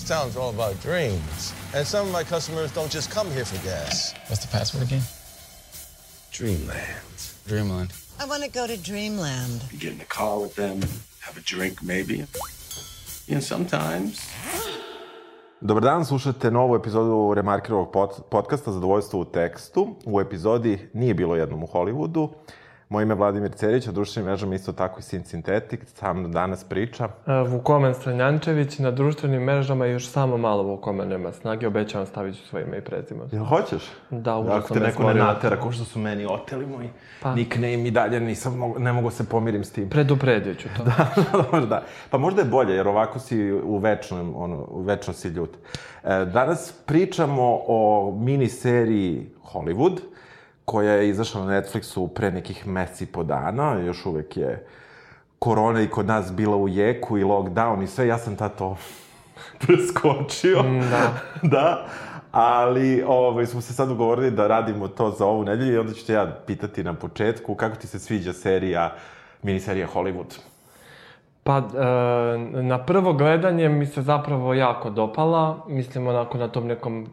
This town's all about dreams. And some of my customers don't just come here for gas. What's the password again? Dreamland. Dreamland. I want to go to Dreamland. You get in the car with them, have a drink maybe. And sometimes Dobar dan, slušate novu epizodu Remarkirovog pod, podcasta Zadovoljstvo u tekstu. U epizodi nije bilo jednom u Hollywoodu. Moje ime je Vladimir Cerić, a društvenim mrežama isto tako i Sin Synthetic. Sam danas priča. E, Vukomen Stranjančević na društvenim mrežama još samo malo Vukomen nema snage, obećavam stavit ću svoje ime i prezime. Jel hoćeš? Da, užasno Ako te neko ne natera, ko što su meni oteli moj Pa. nickname i dalje nisam, mogu, ne mogu se pomirim s tim. Predupredit ću to. Dobro, da. Pa možda je bolje, jer ovako si u večnom, ono, u večno si ljut. E, danas pričamo o mini seriji Hollywood, koja je izašla na Netflixu pre nekih meseci po dana, još uvek je korona i kod nas bila u jeku i lockdown i sve, ja sam tato preskočio. da. da. Ali ovaj, smo se sad ugovorili da radimo to za ovu nedelju i onda ću te ja pitati na početku kako ti se sviđa serija, miniserija Hollywood. Pa, e, na prvo gledanje mi se zapravo jako dopala. Mislim, onako na tom nekom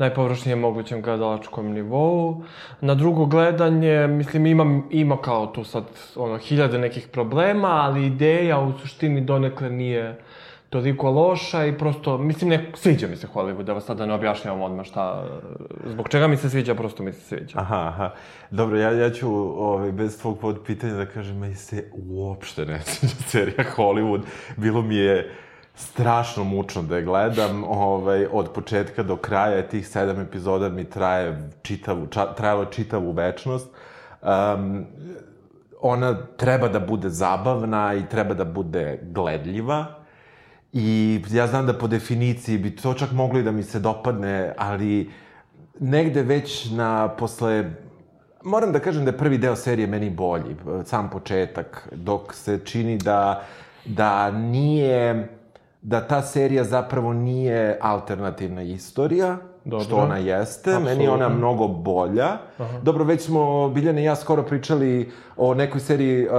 najpovršnijem mogućem gledalačkom nivou. Na drugo gledanje, mislim, ima, ima kao tu sad ono, hiljade nekih problema, ali ideja u suštini donekle nije toliko loša i prosto, mislim, ne, sviđa mi se Hollywood, da vas sada ne objašnjavam odmah šta, zbog čega mi se sviđa, prosto mi se sviđa. Aha, aha. Dobro, ja, ja ću ovaj, bez tvog podpitanja da kažem, meni se uopšte ne sviđa serija Hollywood. Bilo mi je strašno mučno da je gledam, ovaj, od početka do kraja, tih sedam epizoda mi traje čitavu, ča, trajalo čitavu večnost. Um, ona treba da bude zabavna i treba da bude gledljiva. I ja znam da po definiciji bi to čak moglo i da mi se dopadne, ali negde već na posle Moram da kažem da je prvi deo serije meni bolji, sam početak, dok se čini da, da nije, da ta serija zapravo nije alternativna istorija, Dobro. što ona jeste. Meni je ona mnogo bolja. Aha. Dobro, već smo, Biljana i ja, skoro pričali o nekoj seriji, uh,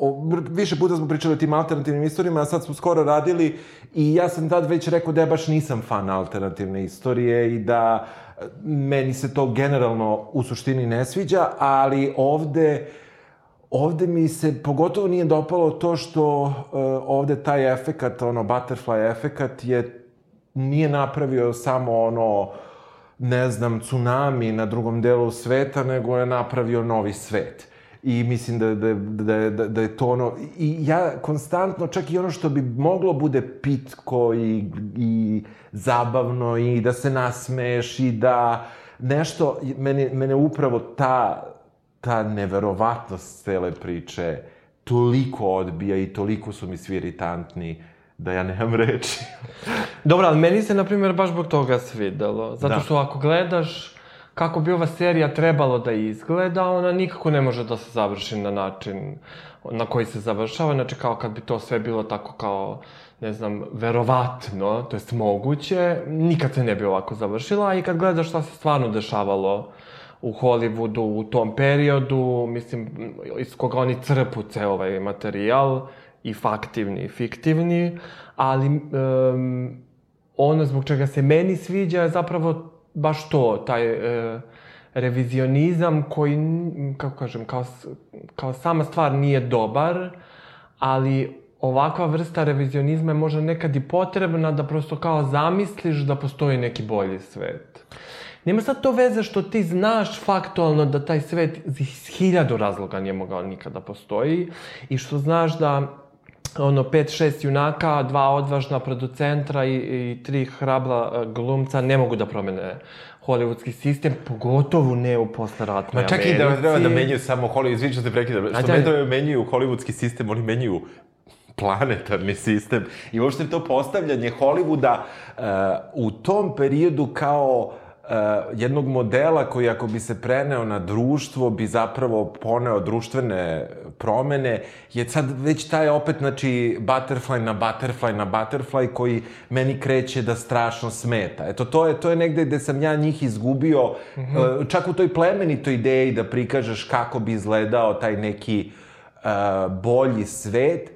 o, više puta smo pričali o tim alternativnim istorijama, a sad smo skoro radili i ja sam tad već rekao da ja baš nisam fan alternativne istorije i da e, meni se to generalno u suštini ne sviđa, ali ovde ovde mi se pogotovo nije dopalo to što uh, ovde taj efekat, ono, butterfly efekat je nije napravio samo ono, ne znam, tsunami na drugom delu sveta, nego je napravio novi svet. I mislim da, da, da, da, da je to ono... I ja konstantno, čak i ono što bi moglo bude pitko i, i zabavno i da se nasmeješ i da nešto... Mene, mene upravo ta, ta neverovatnost cele priče toliko odbija i toliko su mi svi iritantni da ja nemam reči. Dobro, ali meni se, na primjer, baš zbog toga svidelo. Zato Da. što ako gledaš kako bi ova serija trebalo da izgleda, ona nikako ne može da se završi na način na koji se završava. Znači, kao kad bi to sve bilo tako kao, ne znam, verovatno, to jest moguće, nikad se ne bi ovako završila. I kad gledaš šta se stvarno dešavalo u Hollywoodu u tom periodu, mislim, iz koga oni crpu ceo ovaj materijal, i faktivni i fiktivni, ali um, ono zbog čega se meni sviđa je zapravo baš to, taj e, revizionizam koji, kako kažem, kao, kao sama stvar nije dobar, ali ovakva vrsta revizionizma je možda nekad i potrebna da prosto kao zamisliš da postoji neki bolji svet. Nema sad to veze što ti znaš faktualno da taj svet iz hiljadu razloga nije mogao nikada postoji i što znaš da ono, pet, šest junaka, dva odvažna producentra i, i tri hrabla e, glumca ne mogu da promene hollywoodski sistem, pogotovo ne u posleratnoj Ma čak i Americi. da treba da menjaju samo Hollywood, izvini što te prekidam, što Ajde, ne da menjaju hollywoodski sistem, oni menjaju planetarni sistem i uopšte to postavljanje Hollywooda uh, u tom periodu kao uh, jednog modela koji ako bi se preneo na društvo bi zapravo poneo društvene promene je sad već taj opet znači butterfly na butterfly na butterfly koji meni kreće da strašno smeta. Eto to je to je negde gde sam ja njih izgubio mm -hmm. čak u toj plemenitoj ideji da prikažeš kako bi izgledao taj neki uh, bolji svet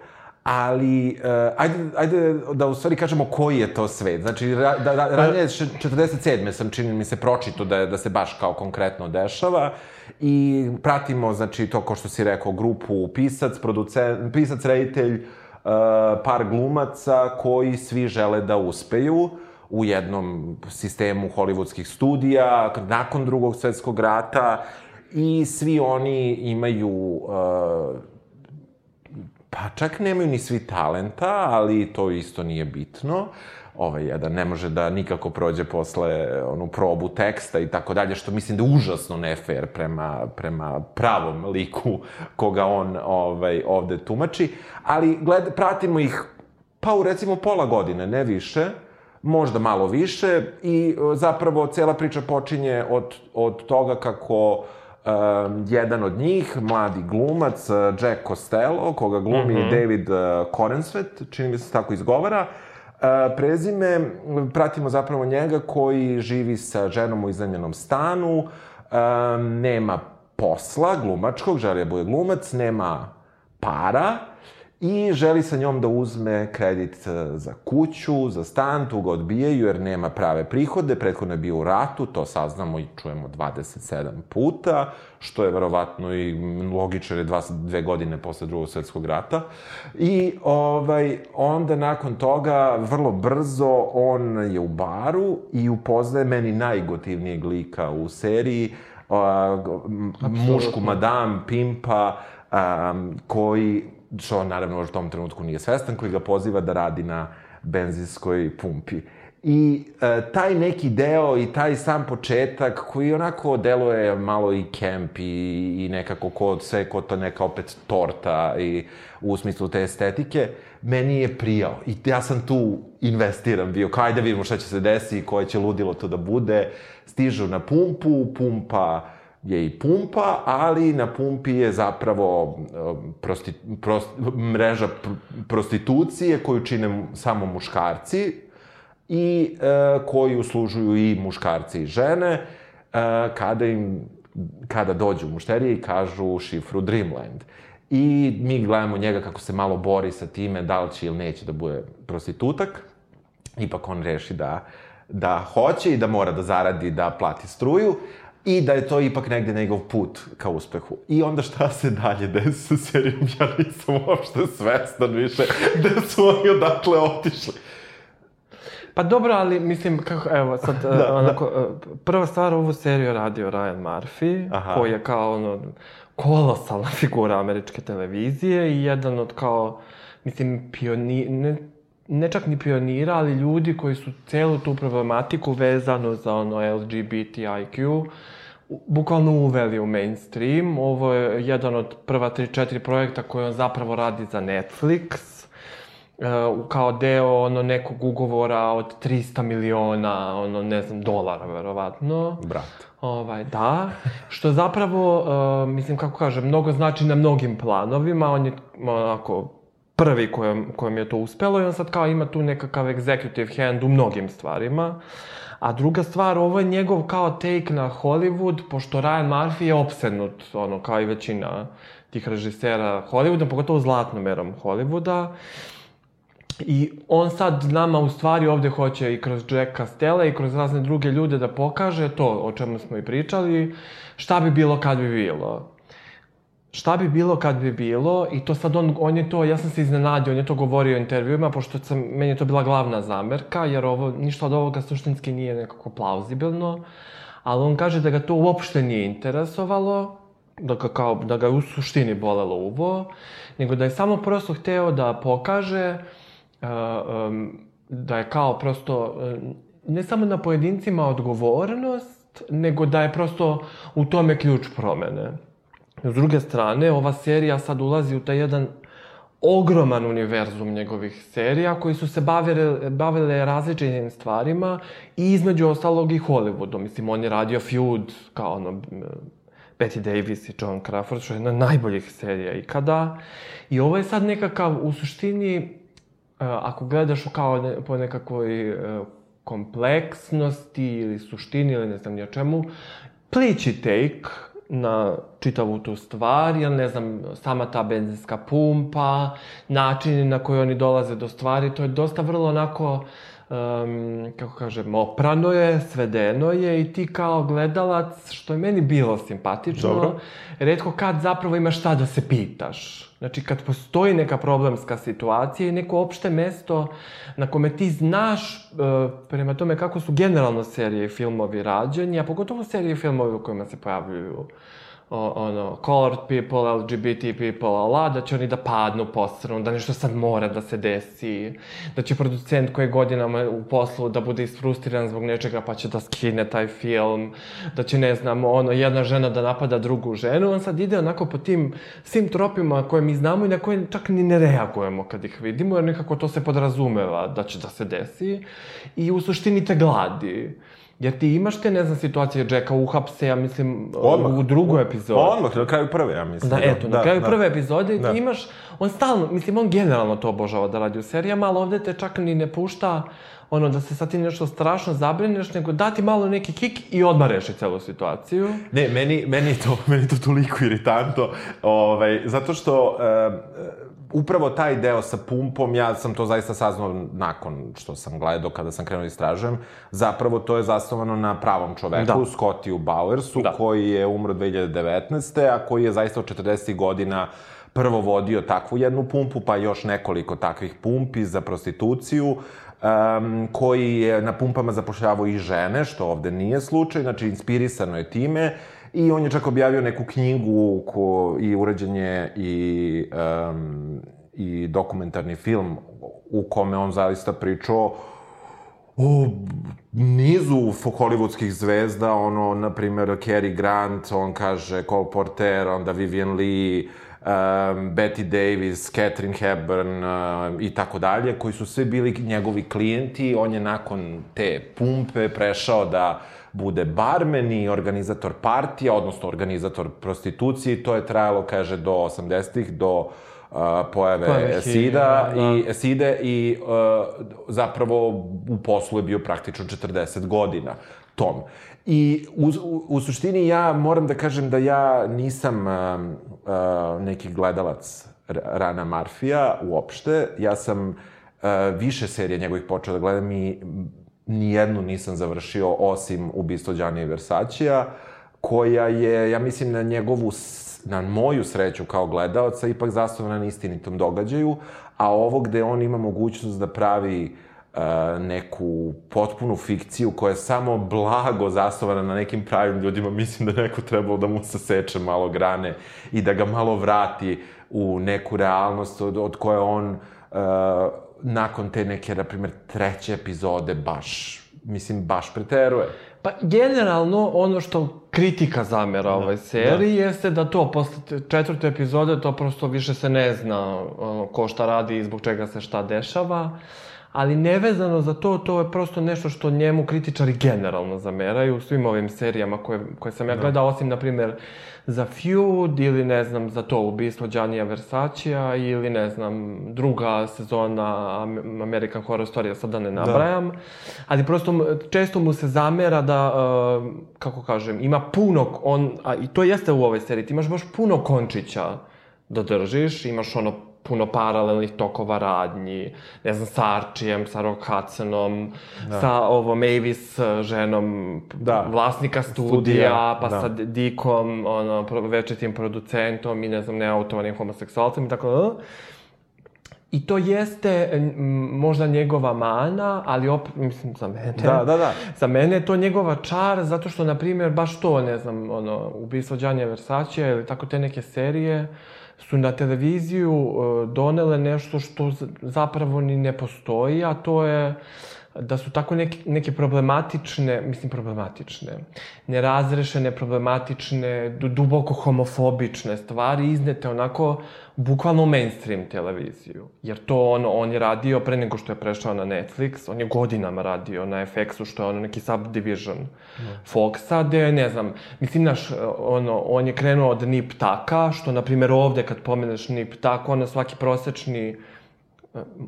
ali uh, ajde, ajde da u stvari kažemo koji je to svet. Znači, ra, da, da, ranije, š- 47. sam čini mi se pročito da, da se baš kao konkretno dešava i pratimo, znači, to ko što si rekao, grupu pisac, producent, pisac, reditelj, uh, par glumaca koji svi žele da uspeju u jednom sistemu hollywoodskih studija, nakon drugog svetskog rata, i svi oni imaju uh, Pa čak nemaju ni svi talenta, ali to isto nije bitno. Ovaj jedan ne može da nikako prođe posle onu probu teksta i tako dalje, što mislim da je užasno nefair prema, prema pravom liku koga on ovaj, ovde tumači. Ali gled, pratimo ih pa u recimo pola godine, ne više, možda malo više i e, zapravo cela priča počinje od, od toga kako um, jedan od njih, mladi glumac, uh, Jack Costello, koga glumi mm -hmm. David uh, Corenswet, čini mi se tako izgovara, Uh, prezime, pratimo zapravo njega koji živi sa ženom u iznajmljenom stanu, um, nema posla glumačkog, želi da bude glumac, nema para, i želi sa njom da uzme kredit e, za kuću, za stan, tu ga odbijaju jer nema prave prihode, prethodno je bio u ratu, to saznamo i čujemo 27 puta, što je verovatno i logično jer je dva, dve godine posle drugog svetskog rata. I ovaj, onda nakon toga, vrlo brzo, on je u baru i upoznaje meni najgotivnijeg lika u seriji, a, mušku madam, pimpa, um, koji on naravno u tom trenutku nije svestan, koji ga poziva da radi na benzinskoj pumpi. I e, taj neki deo i taj sam početak koji onako deluje malo i kemp i, i nekako kod sve kod to neka opet torta i u smislu te estetike, meni je prijao. I ja sam tu investiran bio, ajde da vidimo šta će se desiti koje će ludilo to da bude. Stižu na pumpu, pumpa je i pumpa, ali na pumpi je zapravo prosti, prost, mreža pr prostitucije koju čine samo muškarci i e, koji uslužuju i muškarci i žene e, kada im kada dođu mušterije i kažu šifru Dreamland. I mi gledamo njega kako se malo bori sa time da li će ili neće da bude prostitutak. Ipak on reši da, da hoće i da mora da zaradi da plati struju i da je to ipak negde njegov put ka uspehu. I onda šta se dalje desi sa serijom, ja nisam uopšte svestan više gde su oni odatle otišli. Pa dobro, ali mislim, kako, evo, sad, da, uh, onako, da. Prva stvar, ovu seriju radio Ryan Murphy, Aha. koji je kao, ono, kolosalna figura američke televizije i jedan od kao, mislim, pioni, ne, ne čak ni pionira, ali ljudi koji su celu tu problematiku vezano za ono LGBTIQ bukvalno uveli u mainstream. Ovo je jedan od prva tri, četiri projekta koje on zapravo radi za Netflix uh, kao deo ono nekog ugovora od 300 miliona, ono ne znam, dolara verovatno. Brat. Ovaj, da. Što zapravo, uh, mislim, kako kažem, mnogo znači na mnogim planovima. On je onako prvi kojem, kojem je to uspelo i on sad kao ima tu nekakav executive hand u mnogim stvarima. A druga stvar, ovo je njegov kao take na Hollywood, pošto Ryan Murphy je opsednut, ono, kao i većina tih režisera Hollywooda, pogotovo zlatnom erom Hollywooda. I on sad nama u stvari ovde hoće i kroz Jack Castella i kroz razne druge ljude da pokaže to o čemu smo i pričali, šta bi bilo kad bi bilo šta bi bilo kad bi bilo, i to sad on, on je to, ja sam se iznenadio, on je to govorio u intervjuima, pošto sam, meni je to bila glavna zamerka, jer ovo, ništa od ovoga suštinski nije nekako plauzibilno, ali on kaže da ga to uopšte nije interesovalo, da ga, kao, da ga u suštini bolelo uvo, nego da je samo prosto hteo da pokaže uh, um, da je kao prosto, uh, ne samo na pojedincima odgovornost, nego da je prosto u tome ključ promene. S druge strane, ova serija sad ulazi u taj jedan ogroman univerzum njegovih serija koji su se bavile, bavile različitim stvarima i između ostalog i Hollywoodu. Mislim, on je radio Feud kao ono, Betty Davis i John Crawford, što je jedna najboljih serija ikada. I ovo je sad nekakav, u suštini, e, ako gledaš kao ne, po nekakvoj e, kompleksnosti ili suštini ili ne znam o čemu, plići take na čitavu tu stvar, jer ne znam, sama ta benzinska pumpa, načini na koji oni dolaze do stvari, to je dosta vrlo onako, um, kako kažem, oprano je, svedeno je i ti kao gledalac, što je meni bilo simpatično, Dobro. redko kad zapravo imaš šta da se pitaš. Znači, kad postoji neka problemska situacija i neko opšte mesto na kome ti znaš uh, prema tome kako su generalno serije i filmovi rađeni, a pogotovo serije i filmovi u kojima se pojavljuju o, ono, colored people, LGBT people, ala, da će oni da padnu posrnu, da nešto sad mora da se desi, da će producent koji je godinama u poslu da bude isfrustriran zbog nečega pa će da skine taj film, da će, ne znam, ono, jedna žena da napada drugu ženu, on sad ide onako po tim svim tropima koje mi znamo i na koje čak ni ne reagujemo kad ih vidimo, jer nekako to se podrazumeva da će da se desi i u suštini te gladi. Jer ti imaš te, ne znam, situacije Jacka uhapse, ja mislim, Odmah. u drugoj epizodi. Odmah, na kraju prve, ja mislim. Da, eto, na kraju prve epizode Da. ti imaš, on stalno, mislim, on generalno to obožava da radi u serijama, ali ovde te čak ni ne pušta ono da se sad ti nešto strašno zabrineš, nego da ti malo neki kik i odmah reši celu situaciju. Ne, meni, meni, je to, meni je to toliko iritantno, ovaj, zato što e, upravo taj deo sa pumpom, ja sam to zaista saznao nakon što sam gledao, kada sam krenuo da istražujem, zapravo to je zasnovano na pravom čoveku, Da. Scottiju Bowersu, Da. koji je umro 2019. a koji je zaista od 40 godina prvo vodio takvu jednu pumpu, pa još nekoliko takvih pumpi za prostituciju, um, koji je na pumpama zapošljavao i žene, što ovde nije slučaj, znači inspirisano je time, i on je čak objavio neku knjigu ko, i urađen je i, um, i dokumentarni film u kome on zaista pričao o nizu hollywoodskih zvezda, ono, na primjer, Cary Grant, on kaže Cole Porter, onda Vivian Lee, um, Betty Davis, Catherine Hepburn um, i tako dalje, koji su sve bili njegovi klijenti. On je nakon te pumpe prešao da bude barmen i organizator partija, odnosno organizator prostitucije to je trajalo, kaže, do 80-ih, do uh, pojave Pojave SIDA HIV-a, da. i SIDE i uh, zapravo u poslu je bio praktično 40 godina tom. I u, u, u suštini ja moram da kažem da ja nisam uh, uh, neki gledalac Rana Marfija uopšte. Ja sam uh, više serije njegovih počeo da gledam i nijednu nisam završio osim ubistvo Gianni Versacija, koja je, ja mislim, na njegovu, na moju sreću kao gledaoca, ipak zasnovana na istinitom događaju, a ovo gde on ima mogućnost da pravi uh, neku potpunu fikciju koja je samo blago zasnovana na nekim pravim ljudima, mislim da neko trebalo da mu saseče malo grane i da ga malo vrati u neku realnost od, od koje on uh, nakon te neke, na primjer, treće epizode baš, mislim, baš preteruje. Pa generalno ono što kritika zamera ovoj seriji jeste da to posle te četvrte epizode to prosto više se ne zna ono, ko šta radi i zbog čega se šta dešava. Ali nevezano za to, to je prosto nešto što njemu kritičari generalno zameraju u svim ovim serijama koje, koje sam ja gledao, osim, na primjer, za Feud ili, ne znam, za to ubistvo Giannija Versacija ili, ne znam, druga sezona Am- American Horror Story, ja sad da ne nabrajam. Ali prosto često mu se zamera da, uh, kako kažem, ima puno, on, a i to jeste u ovoj seriji, ti imaš baš puno končića da držiš, imaš ono puno paralelnih tokova radnji, ne znam, sa Arčijem, sa Rock Hudsonom, da. sa ovom Mavis uh, ženom Da. vlasnika studija, Studija, pa da. sa Dikom, ono, večitim producentom i ne znam, neautovanim homoseksualcem i tako da. I to jeste možda njegova mana, ali opet, mislim, za mene... Da, da, da. Za mene je to njegova čar, zato što, na primjer, baš to, ne znam, ono, ubistvo Gianni Versace ili tako te neke serije, su na televiziju uh, donele nešto što zapravo ni ne postoji, a to je da su tako neke, neke problematične, mislim problematične, nerazrešene, problematične, du- duboko homofobične stvari iznete onako bukvalno u mainstream televiziju. Jer to ono, on je radio pre nego što je prešao na Netflix, on je godinama radio na FX-u, što je ono neki subdivision Foxa, gde, ne znam, mislim, naš, ono, on je krenuo od Nip Taka, što, na primjer, ovde kad pomeneš Nip Tak, ono, svaki prosečni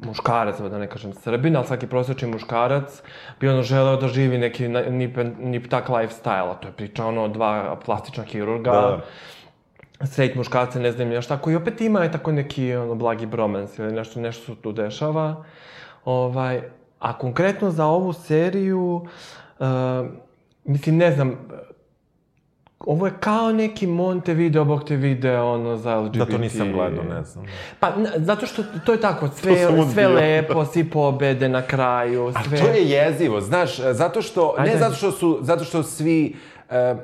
muškarac, da ne kažem srbin, ali svaki prosječni muškarac bi ono želeo da živi neki nip, nip tak lifestyle, a to je priča ono dva plastična hirurga, Da. straight muškarce, ne znam ja šta, koji opet ima i tako neki ono, blagi bromans ili nešto, nešto se tu dešava. Ovaj, a konkretno za ovu seriju, uh, mislim, ne znam, ovo je kao neki Montevideo, bog te video, ono, za LGBT. Da to nisam gledao, ne znam. Pa, zato što to je tako, sve, sve lepo, svi pobede na kraju, A sve... to je jezivo, znaš, zato što, Ajde. ne zato što su, zato što svi, e, e,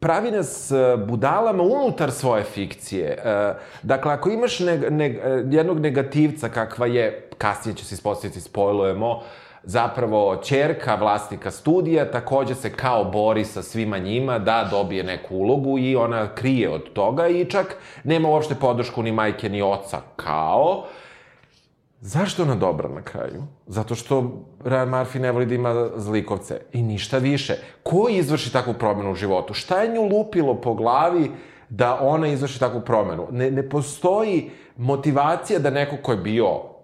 pravi nas e, budalama unutar svoje fikcije. E, dakle, ako imaš neg, neg, e, jednog negativca kakva je, kasnije će se ispostaviti, spojlujemo, zapravo čerka vlasnika studija takođe se kao bori sa svima njima da dobije neku ulogu i ona krije od toga i čak nema uopšte podršku ni majke ni oca kao. Zašto ona dobra na kraju? Zato što Ryan Murphy ne voli da ima zlikovce. I ništa više. Ko izvrši takvu promenu u životu? Šta je nju lupilo po glavi da ona izvrši takvu promenu? Ne, ne postoji motivacija da neko ko je bio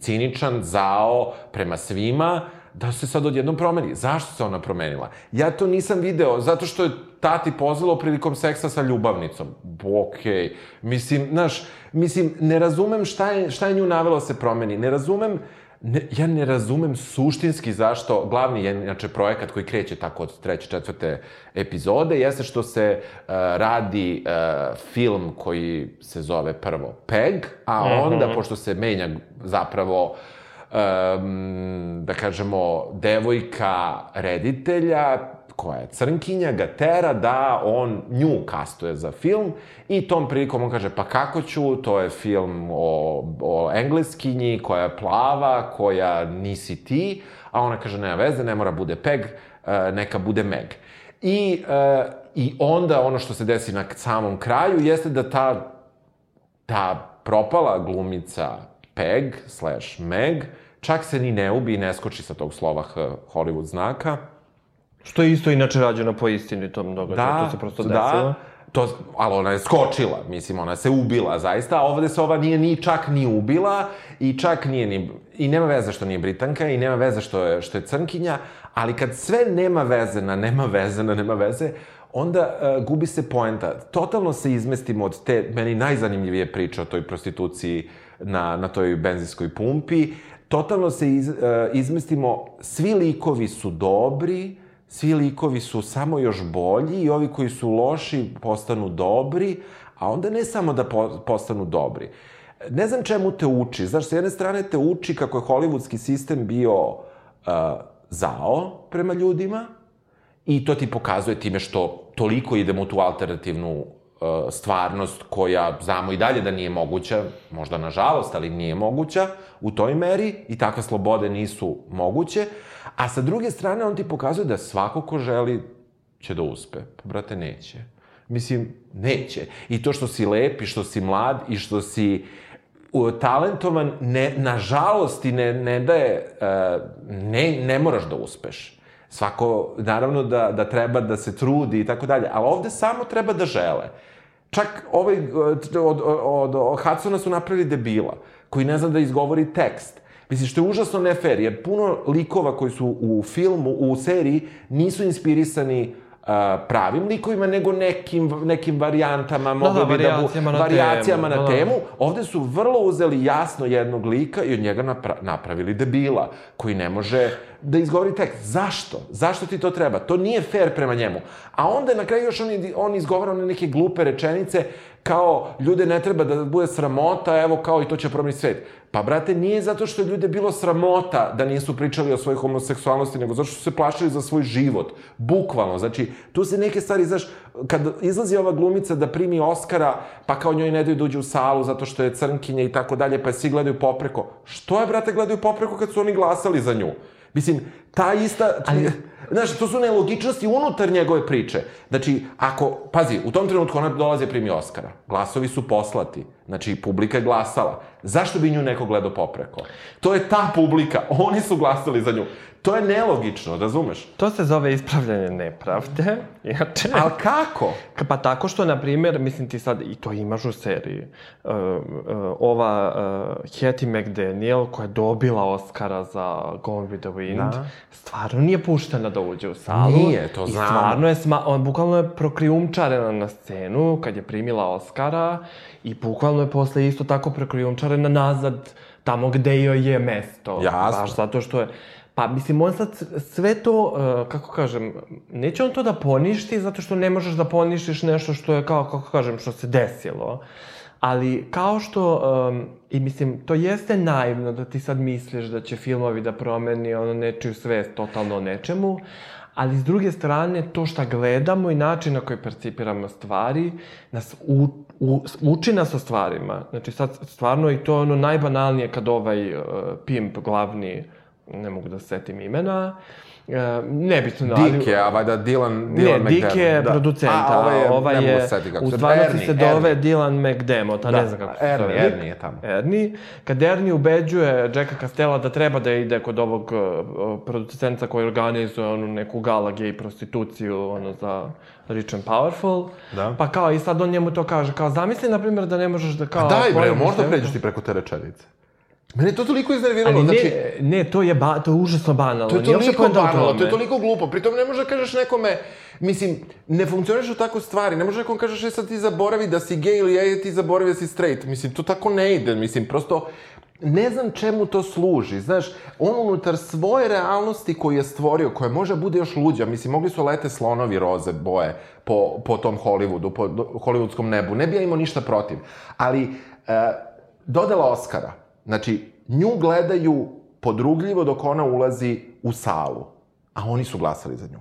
ciničan, zao, prema svima, da se sad odjednom promeni. Zašto se ona promenila? Ja to nisam video, zato što je tati pozvalo prilikom seksa sa ljubavnicom. Okej. Okay. Mislim, znaš, mislim, ne razumem šta je, šta je nju navelo da se promeni. Ne razumem, ne, ja ne razumem suštinski zašto glavni je inače projekat koji kreće tako od treće, četvrte epizode, jeste što se uh, radi uh, film koji se zove prvo PEG, a onda, pošto se menja zapravo um, da kažemo, devojka reditelja, koja je crnkinja, ga tera da on nju kastuje za film i tom prilikom on kaže, pa kako ću, to je film o, o engleskinji koja je plava, koja nisi ti, a ona kaže, nema veze, ne mora bude Peg, e, neka bude Meg. I, e, I onda ono što se desi na samom kraju jeste da ta ta propala glumica Peg slash Meg čak se ni ne ubi i ne skoči sa tog slova H Hollywood znaka. Što je isto inače rađeno po istinitom događaju, Da, to se prosto da, desilo. To, ali ona je skočila, mislim, ona se ubila zaista, a ovde se ova nije ni čak ni ubila i čak nije ni... I nema veze što nije Britanka i nema veze što je, što je crnkinja, ali kad sve nema veze na nema veze na nema veze, onda uh, gubi se poenta. Totalno se izmestimo od te, meni najzanimljivije priče o toj prostituciji na, na toj benzinskoj pumpi. Totalno se iz, uh, izmestimo, svi likovi su dobri, svi likovi su samo još bolji i ovi koji su loši postanu dobri, a onda ne samo da po, postanu dobri. Ne znam čemu te uči. Znaš, sa jedne strane te uči kako je hollywoodski sistem bio uh, zao prema ljudima i to ti pokazuje time što toliko idemo u tu alternativnu stvarnost koja znamo i dalje da nije moguća, možda nažalost, ali nije moguća u toj meri i takve slobode nisu moguće. A sa druge strane, on ti pokazuje da svako ko želi će da uspe. Pa, brate, neće. Mislim, neće. I to što si lep i što si mlad i što si talentovan, ne, nažalost ti ne, ne daje, uh, ne, ne moraš da uspeš. Svako, naravno da, da treba da se trudi i tako dalje, ali ovde samo treba da žele. Čak ovaj, od, od, od, od Hudsona su napravili debila, koji ne zna da izgovori tekst. Mislim, što je užasno ne fair, jer puno likova koji su u filmu, u seriji, nisu inspirisani pravim likovima, nego nekim, nekim varijantama, mogli bi da bu, na varijacijama temu, na da, da. temu. Ovde su vrlo uzeli jasno jednog lika i od njega napra napravili debila, koji ne može da izgovori tekst. Zašto? Zašto ti to treba? To nije fair prema njemu. A onda na kraju još on, on izgovara one neke glupe rečenice kao ljude ne treba da bude sramota, evo kao i to će promeniti svet. Pa, brate, nije zato što je ljude bilo sramota da nisu pričali o svojoj homoseksualnosti, nego zato što su se plašili za svoj život. Bukvalno. Znači, tu se neke stvari, znaš, kad izlazi ova glumica da primi Oscara, pa kao njoj ne daju da uđe u salu zato što je crnkinja i tako dalje, pa svi gledaju popreko. Što je, brate, gledaju popreko kad su oni glasali za nju? Mislim, ta ista... Ali... Znaš, to su nelogičnosti unutar njegove priče. Znači, ako, pazi, u tom trenutku ona dolazi primi Oscara. Glasovi su poslati. Znači, publika je glasala. Zašto bi nju neko gledao popreko? To je ta publika. Oni su glasali za nju. To je nelogično, razumeš? To se zove ispravljanje nepravde. Inače, Ali kako? Ka- Pa tako što, na primjer, mislim ti sad, i to imaš u seriji, uh, uh, ova uh, Hattie McDaniel koja je dobila Oscara za Gone with the Wind, Da. stvarno nije puštena da uđe u salu. Nije, to I znamo. stvarno je, sma, on bukvalno je prokrijumčarena na scenu kad je primila Oscara i bukvalno je posle isto tako prokrijumčarena nazad tamo gde joj je mesto. Jasno. Baš zato što je Pa, mislim, on sad sve to, uh, kako kažem, neće on to da poništi zato što ne možeš da poništiš nešto što je, kao, kako kažem, što se desilo. Ali, kao što, um, i mislim, to jeste naivno da ti sad misliš da će filmovi da promeni ono nečiju svest totalno o nečemu, ali s druge strane, to šta gledamo i način na koji percipiramo stvari, nas u, u, uči nas o stvarima. Znači, sad, stvarno, i to je ono najbanalnije kad ovaj uh, pimp, glavni, ne mogu da se setim imena, uh, nebitno, ali... Dick je, a valjda Dylan, Ne, Dylan Dick je McDermott, da. producent, a, ovaj je, ovaj ne mogu je, kako u stvarnosti se dove Ernie. Dylan McDermott, a Da, ne znam kako se Ernie, zove. Ernie je tamo. Ernie. Kad Ernie ubeđuje Jacka Castella da treba da ide kod ovog uh, producenta koji organizuje onu neku gala gay prostituciju, ono, za Rich and Powerful. Da. Pa kao, i sad on njemu to kaže, kao, zamisli, na primjer, da ne možeš da kao... A daj bre, možda pređeš ti preko te rečenice. Mene je to toliko iznerviralo, Ali ne, znači... ne, to je, ba, to je užasno banalno. To je toliko u banalno, to je toliko glupo. Pritom ne može da kažeš nekome, mislim, ne funkcioniš tako stvari. Ne može nekom kažeš, e sad ti zaboravi da si gay ili e ti zaboravi da si straight. Mislim, to tako ne ide. Mislim, prosto, ne znam čemu to služi. Znaš, on unutar svoje realnosti koju je stvorio, koja može bude još luđa, mislim, mogli su lete slonovi roze boje po, po tom Hollywoodu, po hollywoodskom nebu. Ne bi ja imao ništa protiv. Ali, e, dodala Oscara. Znači, nju gledaju podrugljivo dok ona ulazi u salu. A oni su glasali za nju.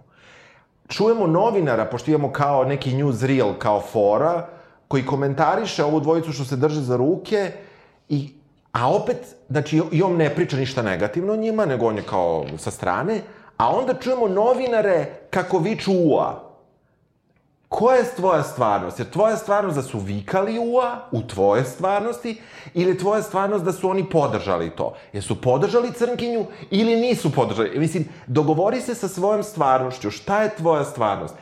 Čujemo novinara, pošto imamo kao neki newsreel, kao fora, koji komentariše ovu dvojicu što se drže za ruke i A opet, znači, i on ne priča ništa negativno o njima, nego on je kao sa strane, a onda čujemo novinare kako viču ua. Koja je tvoja stvarnost? Jer tvoja stvarnost da su vikali ua u tvoje stvarnosti ili je tvoja stvarnost da su oni podržali to? Jesu podržali crnkinju ili nisu podržali? Mislim, dogovori se sa svojom stvarnošću. Šta je tvoja stvarnost?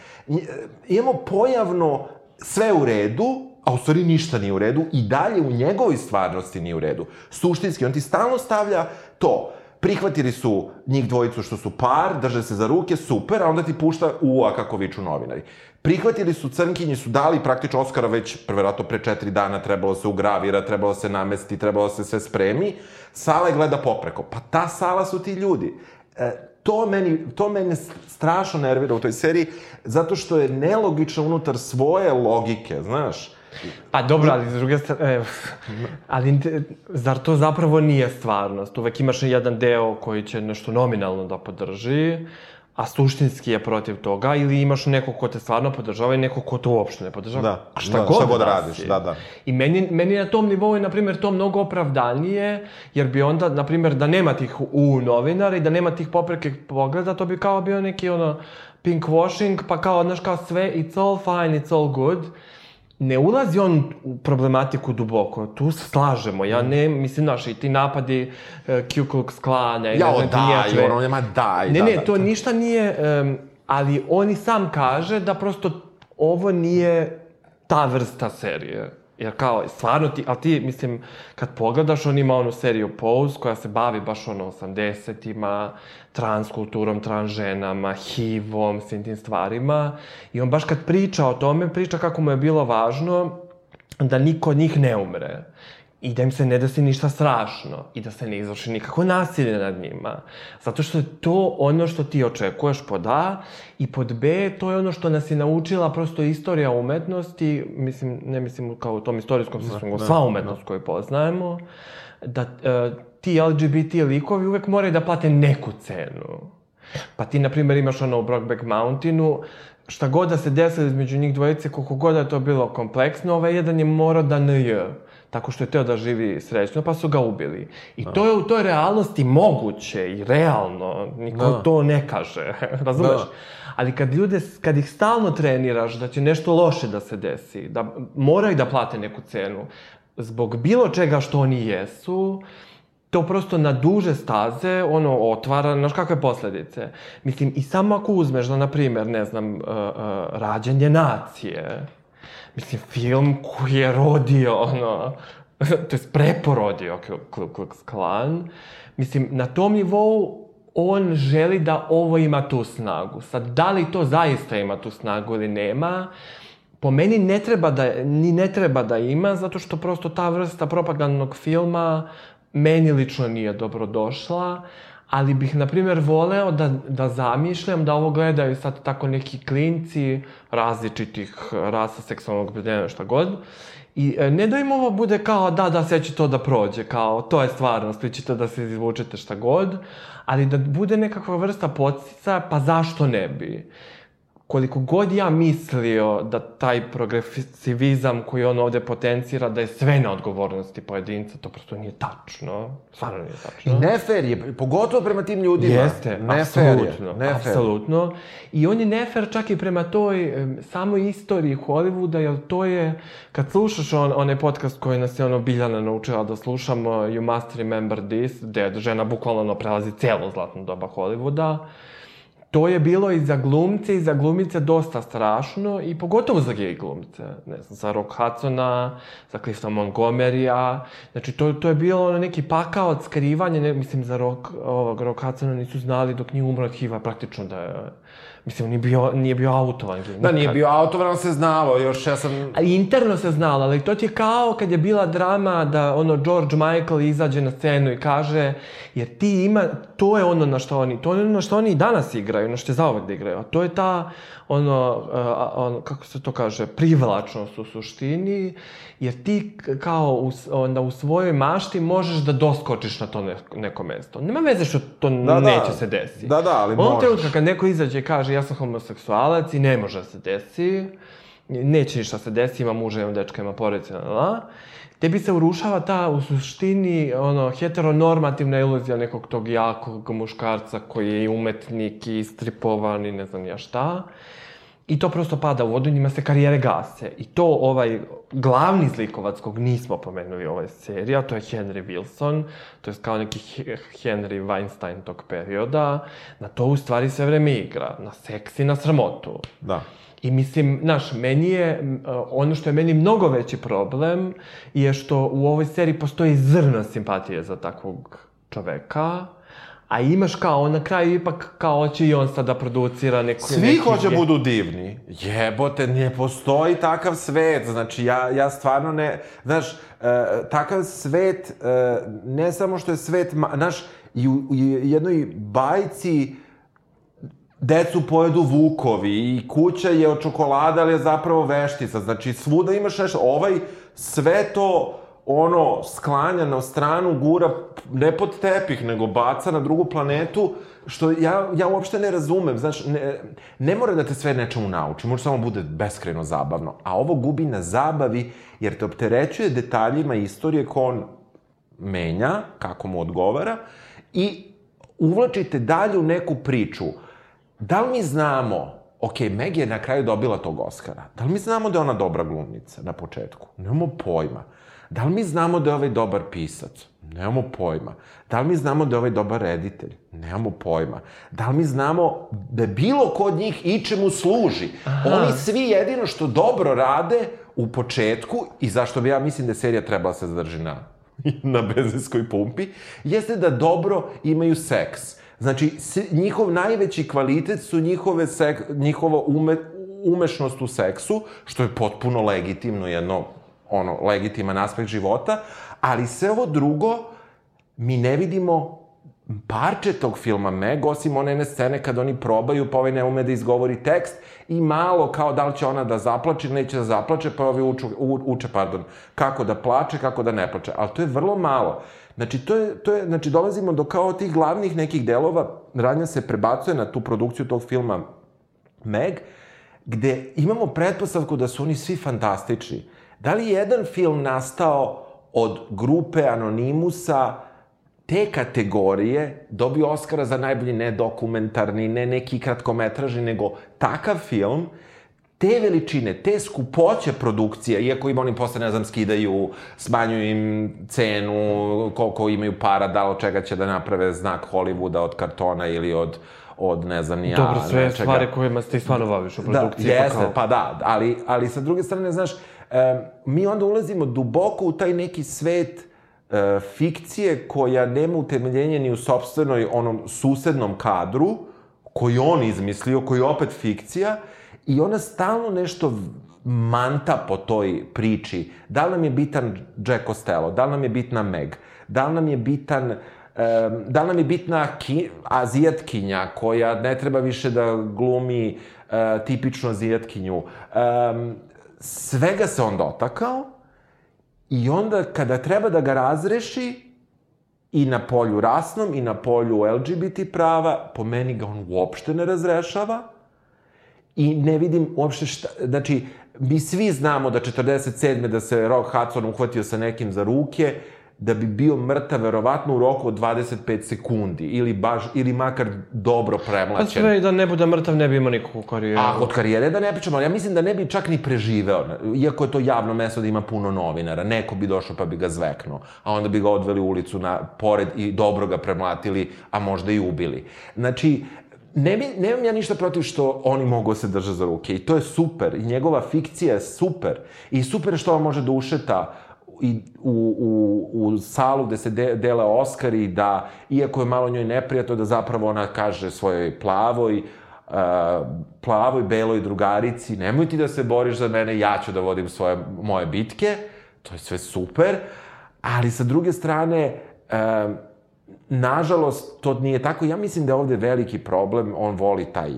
Imamo pojavno sve u redu, a u stvari ništa nije u redu i dalje u njegovoj stvarnosti nije u redu. Suštinski, on ti stalno stavlja to. Prihvatili su njih dvojicu što su par, drže se za ruke, super, a onda ti pušta ua kako viču novinari. Prihvatili su crnkinji, su dali praktično Oscara već, prverovatno pre četiri dana, trebalo se ugravira, trebalo se namesti, trebalo se sve spremi. Sala je gleda popreko. Pa ta sala su ti ljudi. E, to meni, to mene strašno nervira u toj seriji, zato što je nelogično unutar svoje logike, znaš. Pa dobro, ali s druge strane, e, ali zar to zapravo nije stvarnost? Uvek imaš jedan deo koji će nešto nominalno da podrži, a suštinski je protiv toga, ili imaš nekog ko te stvarno podržava i nekog ko te uopšte ne podržava. Da, a šta da, god, šta god da radiš, si. da, da. I meni, meni na tom nivou je, na primjer, to mnogo opravdanije, jer bi onda, na primjer, da nema tih u novinara i da nema tih poprekih pogleda, to bi kao bio neki, ono, pink washing, pa kao, znaš, kao sve, it's all fine, it's all good. Ne ulazi on u problematiku duboko, tu se slažemo, ja ne, mislim, znaš, i ti napadi uh, Ku Klux Klana, i Ja, ne o, znam ti daj, ono, nema daj, Ne, da, ne, da. to ništa nije, um, ali on i sam kaže da prosto ovo nije ta vrsta serije. Jer kao, stvarno ti, ali ti, mislim, kad pogledaš, on ima onu seriju Pose, koja se bavi baš ono 80-ima, transkulturom, transženama, HIV-om, svim tim stvarima. I on baš kad priča o tome, priča kako mu je bilo važno da niko od njih ne umre. I da im se ne desi ništa strašno. I da se ne izvrši nikako nasilje nad njima. Zato što je to ono što ti očekuješ pod A. I pod B, to je ono što nas je naučila prosto istorija umetnosti. Mislim, ne mislim kao u tom istorijskom smislu, nego sva umetnost koju poznajemo. Da e, ti LGBT likovi uvek moraju da plate neku cenu. Pa ti, na primjer, imaš ono u Brokeback Mountainu, šta god da se desilo između njih dvojice, koliko god da je to bilo kompleksno, ovaj jedan je morao da NJ. Tako što je teo da živi srećno, pa su ga ubili. I to je u toj realnosti moguće i realno, niko Da. to ne kaže, razumeš? Da. Ali kad ljude, kad ih stalno treniraš da će nešto loše da se desi, da moraju da plate neku cenu, zbog bilo čega što oni jesu, to prosto na duže staze, ono, otvara, znaš kakve posledice. Mislim, i samo ako uzmeš, da, na primjer, ne znam, uh, uh, rađenje nacije, mislim, film koji je rodio, ono, to je preporodio Ku Klux Klan, mislim, na tom nivou on želi da ovo ima tu snagu. Sad, da li to zaista ima tu snagu ili nema, po meni ne treba da, ni ne treba da ima, zato što prosto ta vrsta propagandnog filma meni lično nije dobro došla, ali bih, na primjer, voleo da, da zamišljam da ovo gledaju sad tako neki klinci različitih rasa seksualnog opredeljenja, šta god, I e, ne da im ovo bude kao, da, da, sve će to da prođe, kao, to je stvarnost, vi ćete da se izvučete šta god, ali da bude nekakva vrsta podstica, pa zašto ne bi? Koliko god ja mislio da taj progresivizam koji on ovde potencira, da je sve na odgovornosti pojedinca, to prosto nije tačno. Stvarno nije tačno. I nefer je, pogotovo prema tim ljudima. Jeste, nefer je. apsolutno, Nefer. apsolutno. I on je nefer čak i prema toj em, samoj istoriji Hollywooda, jer to je, kad slušaš on, onaj podcast koji nas je ono Biljana naučila da slušamo, You Must Remember This, gde žena bukvalno prelazi celo zlatno doba Hollywooda, to je bilo i za glumce i za glumice dosta strašno i pogotovo za gej glumce. Ne znam, za Rock Hudsona, za Clifta Montgomerya. Znači, to, to je bilo ono neki pakao od skrivanja, ne, mislim, za Rock, ovog Rock Hudsona nisu znali dok nije umro od HIV-a praktično da je... Mislim, nije bio, nije bio autovan gej. Da, nije nikad. bio autovan, se znalo, još ja sam... A interno se znalo, ali to ti je kao kad je bila drama da ono George Michael izađe na scenu i kaže jer ti ima, to je ono na što oni, to je ono na što oni i danas igraju, na što je zauvek da igraju, a to je ta ono, a, ono kako se to kaže, privlačnost u suštini, jer ti kao u, onda u svojoj mašti možeš da doskočiš na to ne- neko mesto. Nema veze što to Da, da. neće se desiti. Da, da, ali Onog možeš. trenutka kad neko izađe i kaže ja sam homoseksualac i ne može da se desi, neće ništa se desi, ima muža, ima dečka, ima porodice, la, tebi se urušava ta u suštini ono, heteronormativna iluzija nekog tog jakog muškarca koji je i umetnik i stripovan i ne znam ja šta. I to prosto pada u vodu i njima se karijere gase. I to ovaj glavni zlikovac kog nismo pomenuli u ovoj seriji, a to je Henry Wilson, to je kao neki He- Henry Weinstein tog perioda, na to u stvari sve vreme igra, na seks i na sramotu. Da. I mislim, znaš, meni je, uh, ono što je meni mnogo veći problem je što u ovoj seriji postoji zrna simpatije za takvog čoveka, a imaš kao, on na kraju ipak kao hoće i on sad da producira neku... Svi neki hoće budu divni. Jebote, ne postoji takav svet. Znači, ja, ja stvarno ne... Znaš, e, takav svet, e, ne samo što je svet... Ma, znaš, i u, u jednoj bajci decu pojedu vukovi i kuća je od čokolada, ali je zapravo veštica. Znači, svuda imaš nešto. Ovaj sve to ono, sklanja na stranu, gura ne pod tepih, nego baca na drugu planetu, što ja, ja uopšte ne razumem. Znaš, ne, ne mora da te sve nečemu nauči, može samo bude beskreno zabavno. A ovo gubi na zabavi, jer te opterećuje detaljima istorije ko on menja, kako mu odgovara, i uvlačite dalje u neku priču. Da li mi znamo, ok, Meg je na kraju dobila tog Oscara, da li mi znamo da je ona dobra glumnica na početku? Nemamo pojma. Da li mi znamo da je ovaj dobar pisac? Nemamo pojma. Da li mi znamo da je ovaj dobar reditelj? Nemamo pojma. Da li mi znamo da bilo ko od njih ičemu služi? Oni svi jedino što dobro rade u početku i zašto bi ja mislim da je serija trebala se zadrži na na benzinskoj pumpi, jeste da dobro imaju seks. Znači, njihov najveći kvalitet su njihove sek, njihova ume, umešnost u seksu, što je potpuno legitimno, jedno, ono, legitiman aspekt života, ali sve ovo drugo mi ne vidimo parče tog filma Meg, osim one jedne scene kad oni probaju, pa ovaj ne ume da izgovori tekst i malo kao da li će ona da zaplače neće da zaplače, pa ovi uču, u, uče, pardon, kako da plače, kako da ne plače. Ali to je vrlo malo. Znači, to je, to je, znači, dolazimo do kao tih glavnih nekih delova, radnja se prebacuje na tu produkciju tog filma Meg, gde imamo pretpostavku da su oni svi fantastični. Da li je jedan film nastao od grupe Anonimusa te kategorije dobio Oscara za najbolji ne dokumentarni, ne neki kratkometražni, nego takav film, te veličine, te skupoće produkcije, iako im oni posle, ne znam, skidaju, smanjuju im cenu, koliko imaju para, da li od čega će da naprave znak Hollywooda od kartona ili od od ne znam ni ja Dobro, sve nečega. stvari kojima ste i stvarno baviš u produkciji. Da, pa jeste, kao- pa da, ali, ali sa druge strane, znaš, e, mi onda ulazimo duboko u taj neki svet e, fikcije koja nema utemeljenje ni u sobstvenoj onom susednom kadru, koji on izmislio, koji je opet fikcija, i ona stalno nešto manta po toj priči. Da li nam je bitan Jack Costello, da li nam je bitna Meg, da li nam je bitan Um, da li nam je bitna ki, azijatkinja koja ne treba više da glumi uh, tipičnu azijatkinju. Um, svega se on dotakao i onda kada treba da ga razreši i na polju rasnom i na polju LGBT prava, po meni ga on uopšte ne razrešava i ne vidim uopšte šta, znači, mi svi znamo da 47. da se Rock Hudson uhvatio sa nekim za ruke, da bi bio mrtav verovatno u roku od 25 sekundi ili baš ili makar dobro Pa premlaćen. sve i da ne bude mrtav, ne bi imao nikakvu karijeru. A od karijere da ne pričamo, ja mislim da ne bi čak ni preživeo, iako je to javno mesto da ima puno novinara, neko bi došao pa bi ga zveknuo, a onda bi ga odveli u ulicu na pored i dobro ga premlatili, a možda i ubili. Znači, ne bi, nemam ja ništa protiv što oni mogu se drže za ruke i to je super i njegova fikcija je super i super što on može da ušeta i u, u, u salu gde se de, dele Oscari da, iako je malo njoj neprijatno, da zapravo ona kaže svojoj plavoj, uh, plavoj, beloj drugarici, nemoj ti da se boriš za mene, ja ću da vodim svoje, moje bitke, to je sve super, ali sa druge strane, uh, nažalost, to nije tako. Ja mislim da je ovde veliki problem, on voli taj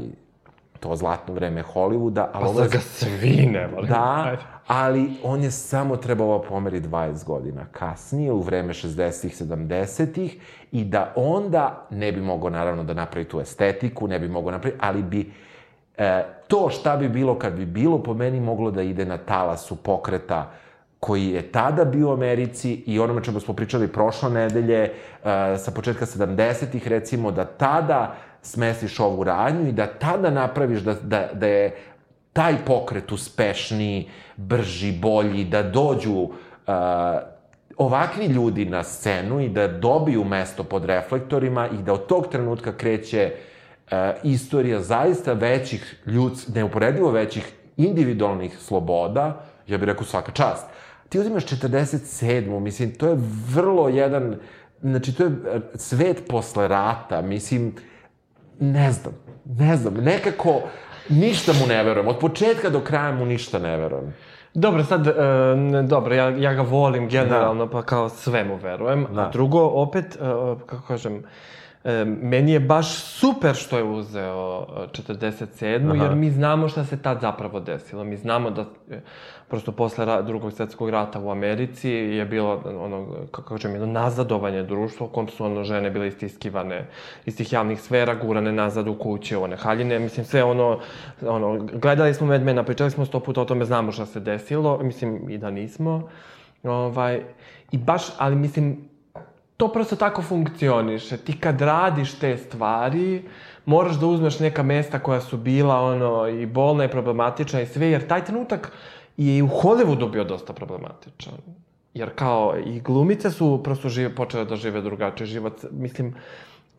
to zlatno vreme Hollywooda, ali Pa ovo ga svi ne vole. Da, Ajde. ali on je samo trebao pomeri 20 godina kasnije, u vreme 60-ih, 70-ih, i da onda ne bi mogao naravno da napravi tu estetiku, ne bi mogao napravi, ali bi e, to šta bi bilo kad bi bilo po meni moglo da ide na talasu pokreta koji je tada bio u Americi i onome čemu smo pričali prošle nedelje, e, sa početka 70-ih recimo, da tada smesiš ovu radnju i da tada napraviš da, da, da je taj pokret uspešniji, brži, bolji, da dođu uh, ovakvi ljudi na scenu i da dobiju mesto pod reflektorima i da od tog trenutka kreće uh, istorija zaista većih ljuds, neuporedivo većih individualnih sloboda, ja bih rekao svaka čast. Ti uzimaš 47. Mislim, to je vrlo jedan, znači, to je svet posle rata, mislim, ne znam, ne znam, nekako ništa mu ne verujem. Od početka do kraja mu ništa ne verujem. Dobro, sad, e, dobro, ja, ja ga volim generalno, pa kao sve mu verujem. Da. A drugo, opet, e, kako kažem, e, meni je baš super što je uzeo e, 47. Aha. jer mi znamo šta se tad zapravo desilo. Mi znamo da, e, prosto posle drugog svetskog rata u Americi je bilo, ono, kako kažem, jedno nazadovanje društva u kom su ono, žene bile istiskivane iz tih javnih sfera, gurane nazad u kuće, one haljine. Mislim, sve ono, ono, gledali smo Mad Mena, pričali smo sto puta o tome, znamo šta se desilo, mislim, i da nismo. Ovaj, I baš, ali mislim, to prosto tako funkcioniše. Ti kad radiš te stvari, moraš da uzmeš neka mesta koja su bila ono i bolna i problematična i sve, jer taj trenutak i u Hollywoodu bio dosta problematičan. Jer kao i glumice su prosto žive, počele da žive drugačiji život. Mislim,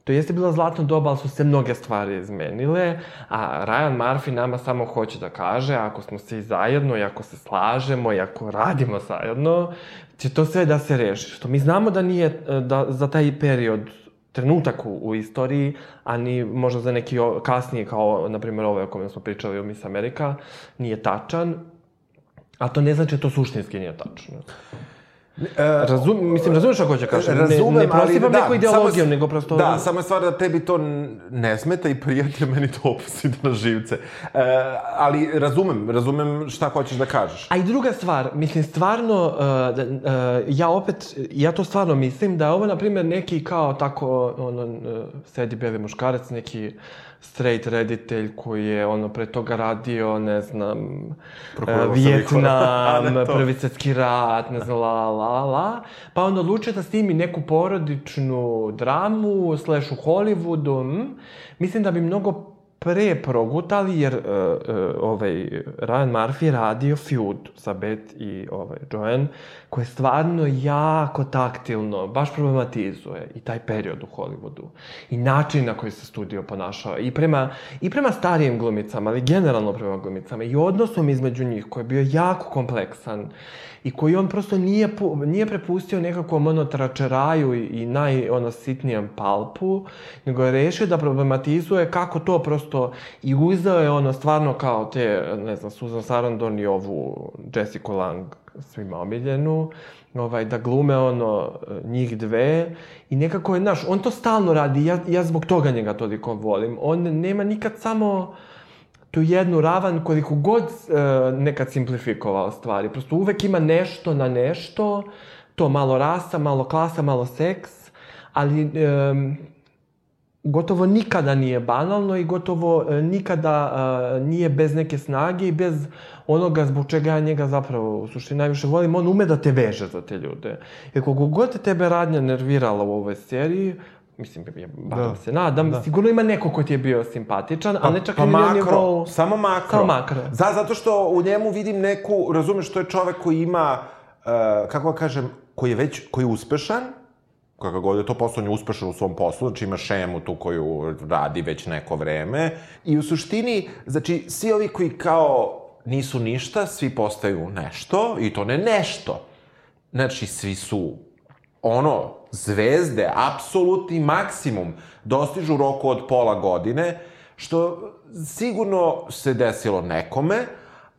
to jeste bila zlatno doba, ali su se mnoge stvari izmenile, a Ryan Murphy nama samo hoće da kaže, ako smo svi zajedno i ako se slažemo i ako radimo zajedno, će to sve da se reši. Što mi znamo da nije, da za taj period trenutak u, u istoriji, a ni možda za neki kasnije, kao, na primjer, ovaj o kojem smo pričali u Miss Amerika, nije tačan, a to ne znači da to suštinski nije tačno. Razum, mislim, razumeš ako hoće kažem? Razumem, ne, ne neku da, ideologiju, samo- nego prosto... Da, samo je stvar da tebi to ne smeta i prijatelj meni to opus ide na živce. E, ali razumem, razumem šta hoćeš da kažeš. A i druga stvar, mislim, stvarno, uh, da, uh, ja opet, ja to stvarno mislim da je ovo, na primjer, neki kao tako, ono, sedi beli muškarac, neki straight reditelj koji je ono pre toga radio, ne znam, Prokurirao e, A, ne prvi svjetski rat, ne znam, la, la, la, la. Pa onda odlučio da snimi neku porodičnu dramu, slash u Hollywoodu. mm. Mislim da bi mnogo pre progutali, jer uh, uh, ovaj, Ryan Murphy radio feud sa Beth i ovaj, Joanne, koje stvarno jako taktilno, baš problematizuje i taj period u Hollywoodu. I način na koji se studio ponašao. I prema, i prema starijim glumicama, ali generalno prema glumicama. I odnosom između njih, koji je bio jako kompleksan i koji on prosto nije, nije prepustio nekakvom ono tračeraju i naj, ono, sitnijem palpu, nego je rešio da problematizuje kako to prosto i uzeo je ono stvarno kao te, ne znam, Susan Sarandon i ovu Jessica Lang svima omiljenu, ovaj, da glume ono, njih dve i nekako je, znaš, on to stalno radi, ja, ja zbog toga njega toliko volim. On nema nikad samo tu jednu ravan koliko god e, nekad simplifikovao stvari. Prosto uvek ima nešto na nešto, to malo rasa, malo klasa, malo seks, ali e, gotovo nikada nije banalno i gotovo e, nikada e, nije bez neke snage i bez onoga zbog čega ja njega zapravo u suštini najviše volim. On ume da te veže za te ljude. Jer koliko god te tebe radnja nervirala u ovoj seriji, mislim, ja barem Da. se nadam, Da. sigurno ima neko ko ti je bio simpatičan, ali ne čak pa i na nivou... samo makro. Samo makro. Za, zato što u njemu vidim neku, razumeš, to je čovek koji ima, uh, kako da kažem, koji je već, koji je uspešan, kakav god je to posao, on je uspešan u svom poslu, znači ima šemu tu koju radi već neko vreme. I u suštini, znači, svi ovi koji kao nisu ništa, svi postaju nešto, i to ne nešto. Znači, svi su ono, zvezde, apsolutni maksimum, dostižu u roku od pola godine, što sigurno se desilo nekome,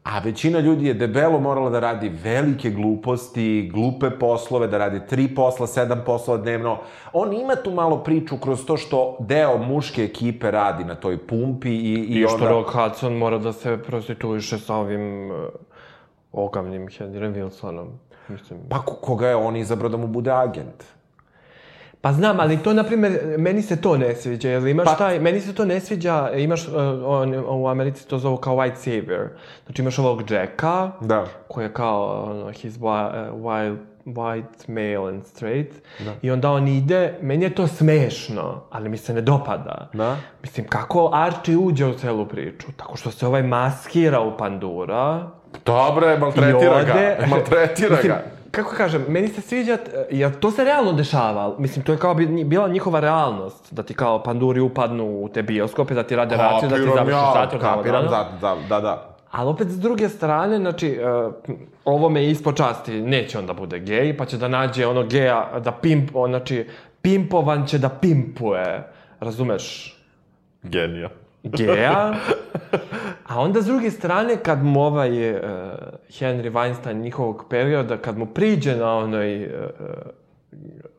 a većina ljudi je debelo morala da radi velike gluposti, glupe poslove, da radi tri posla, sedam poslova dnevno. On ima tu malo priču kroz to što deo muške ekipe radi na toj pumpi i, i, I što onda... Rock Hudson mora da se prostituiše sa ovim uh, ogavnim Henrym Wilsonom. Mislim. Pa ko- koga je on izabrao da mu bude agent? Pa znam, ali to, na primjer, meni se to ne sviđa, jer imaš Pa- taj, meni se to ne sviđa, imaš, uh, on, u Americi to zovu kao white savior. Znači imaš ovog Jacka, Da. koji je kao, ono, wi- uh, wild, white, male and straight. Da. I onda on ide, meni je to smešno, ali mi se ne dopada. Da. Mislim, kako Archie uđe u celu priču? Tako što se ovaj maskira u Pandura. Dobre, maltretira ode... ga. Maltretira Mislim, ga. Kako kažem, meni se sviđa, t- jer to se realno dešava. Mislim, to je kao bi, bila njihova realnost. Da ti kao panduri upadnu u te bioskope, da ti rade raciju, da ti završi ja, zatvor. tamo, kapiram, da, da, da, da, da. Ali opet, s druge strane, znači, uh, ovo me ispod časti, neće on da bude gej, pa će da nađe ono geja, da pimp, on, znači, pimpovan će da pimpuje, razumeš? Genija. geja. A onda s druge strane, kad mu ovaj uh, Henry Weinstein njihovog perioda, kad mu priđe na onoj uh,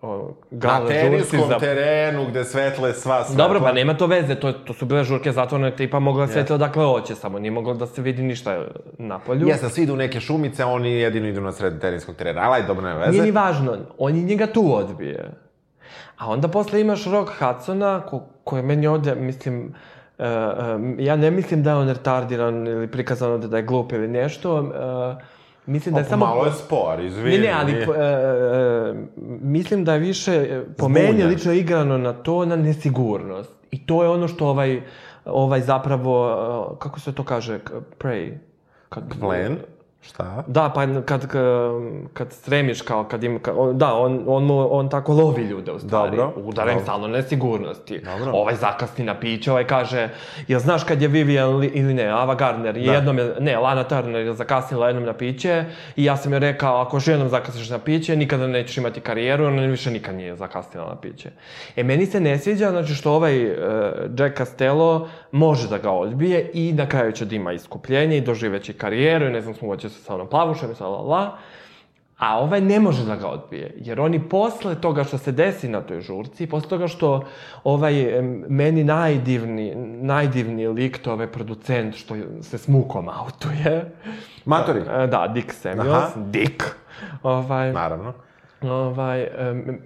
Na gala teniskom za... terenu gde svetle sva svetla. Dobro, pa nema to veze, to, to su bile žurke zatvorene, tipa mogla svetla odakle hoće, samo nije moglo da se vidi ništa na polju. Jesam, svi idu u neke šumice, oni jedino idu na sred teniskog terena. Ali, dobro, nema veze. Nije ni važno, on je njega tu odbije. A onda posle imaš Rock Hudsona, ko, koji meni ovde, mislim, uh, ja ne mislim da je on retardiran ili prikazano da, je glup ili nešto, uh, mislim da je Pa, samo... Malo je spor, izvini. Ne, ne, ali mislim da je više, po meni, lično igrano na to, na nesigurnost. I to je ono što ovaj, ovaj zapravo, kako se to kaže, prey? Kad, Plen? Šta? Da, pa kad, kad, kad stremiš kao, kad im, ka, on, da, on, on, on tako lovi ljude u stvari. Dobro, Udara im stalno nesigurnosti. Dobro. Ovaj zakasni na piće, ovaj kaže, jel znaš kad je Vivian li, ili ne, Ava Gardner, Da. jednom je, ne, Lana Turner je zakasnila jednom na piće i ja sam joj rekao, ako još jednom zakasniš na piće, nikada nećeš imati karijeru, ona više nikad nije zakasnila na piće. E, meni se ne sviđa, znači što ovaj uh, Jack Castello može da ga odbije i na kraju će da ima iskupljenje i doživeće karijeru i ne znam, se sa onom plavušem i sa la la. A ovaj ne može da ga odbije, jer oni posle toga što se desi na toj žurci, posle toga što ovaj meni najdivni, najdivniji lik, to ovaj producent što se s mukom autuje. Matori. E, Da, Dick Samuels, Aha. Dick. Ovaj, Naravno. Ovaj,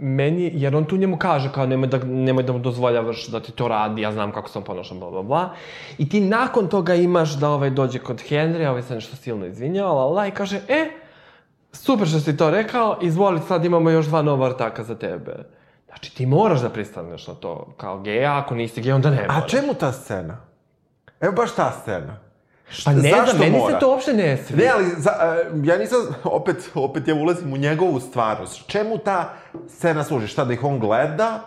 meni, jer on tu njemu kaže kao nemoj da, nemoj da mu dozvoljavaš da ti to radi, ja znam kako se on ponaša, bla, bla, bla. I ti nakon toga imaš da ovaj dođe kod Henrya, ovaj se nešto silno izvinjava, la, la, i kaže, e, super što si to rekao, izvoli, sad imamo još dva nova ortaka za tebe. Znači, ti moraš da pristaneš na to kao geja, ako nisi gej, onda ne A moraš. čemu ta scena? Evo baš ta scena. Pa ne znam, meni mora? se to uopšte ne svi. Ne, ali za, e, ja nisam, opet, opet ja ulazim u njegovu stvarnost. Čemu ta scena služi? Šta, da ih on gleda?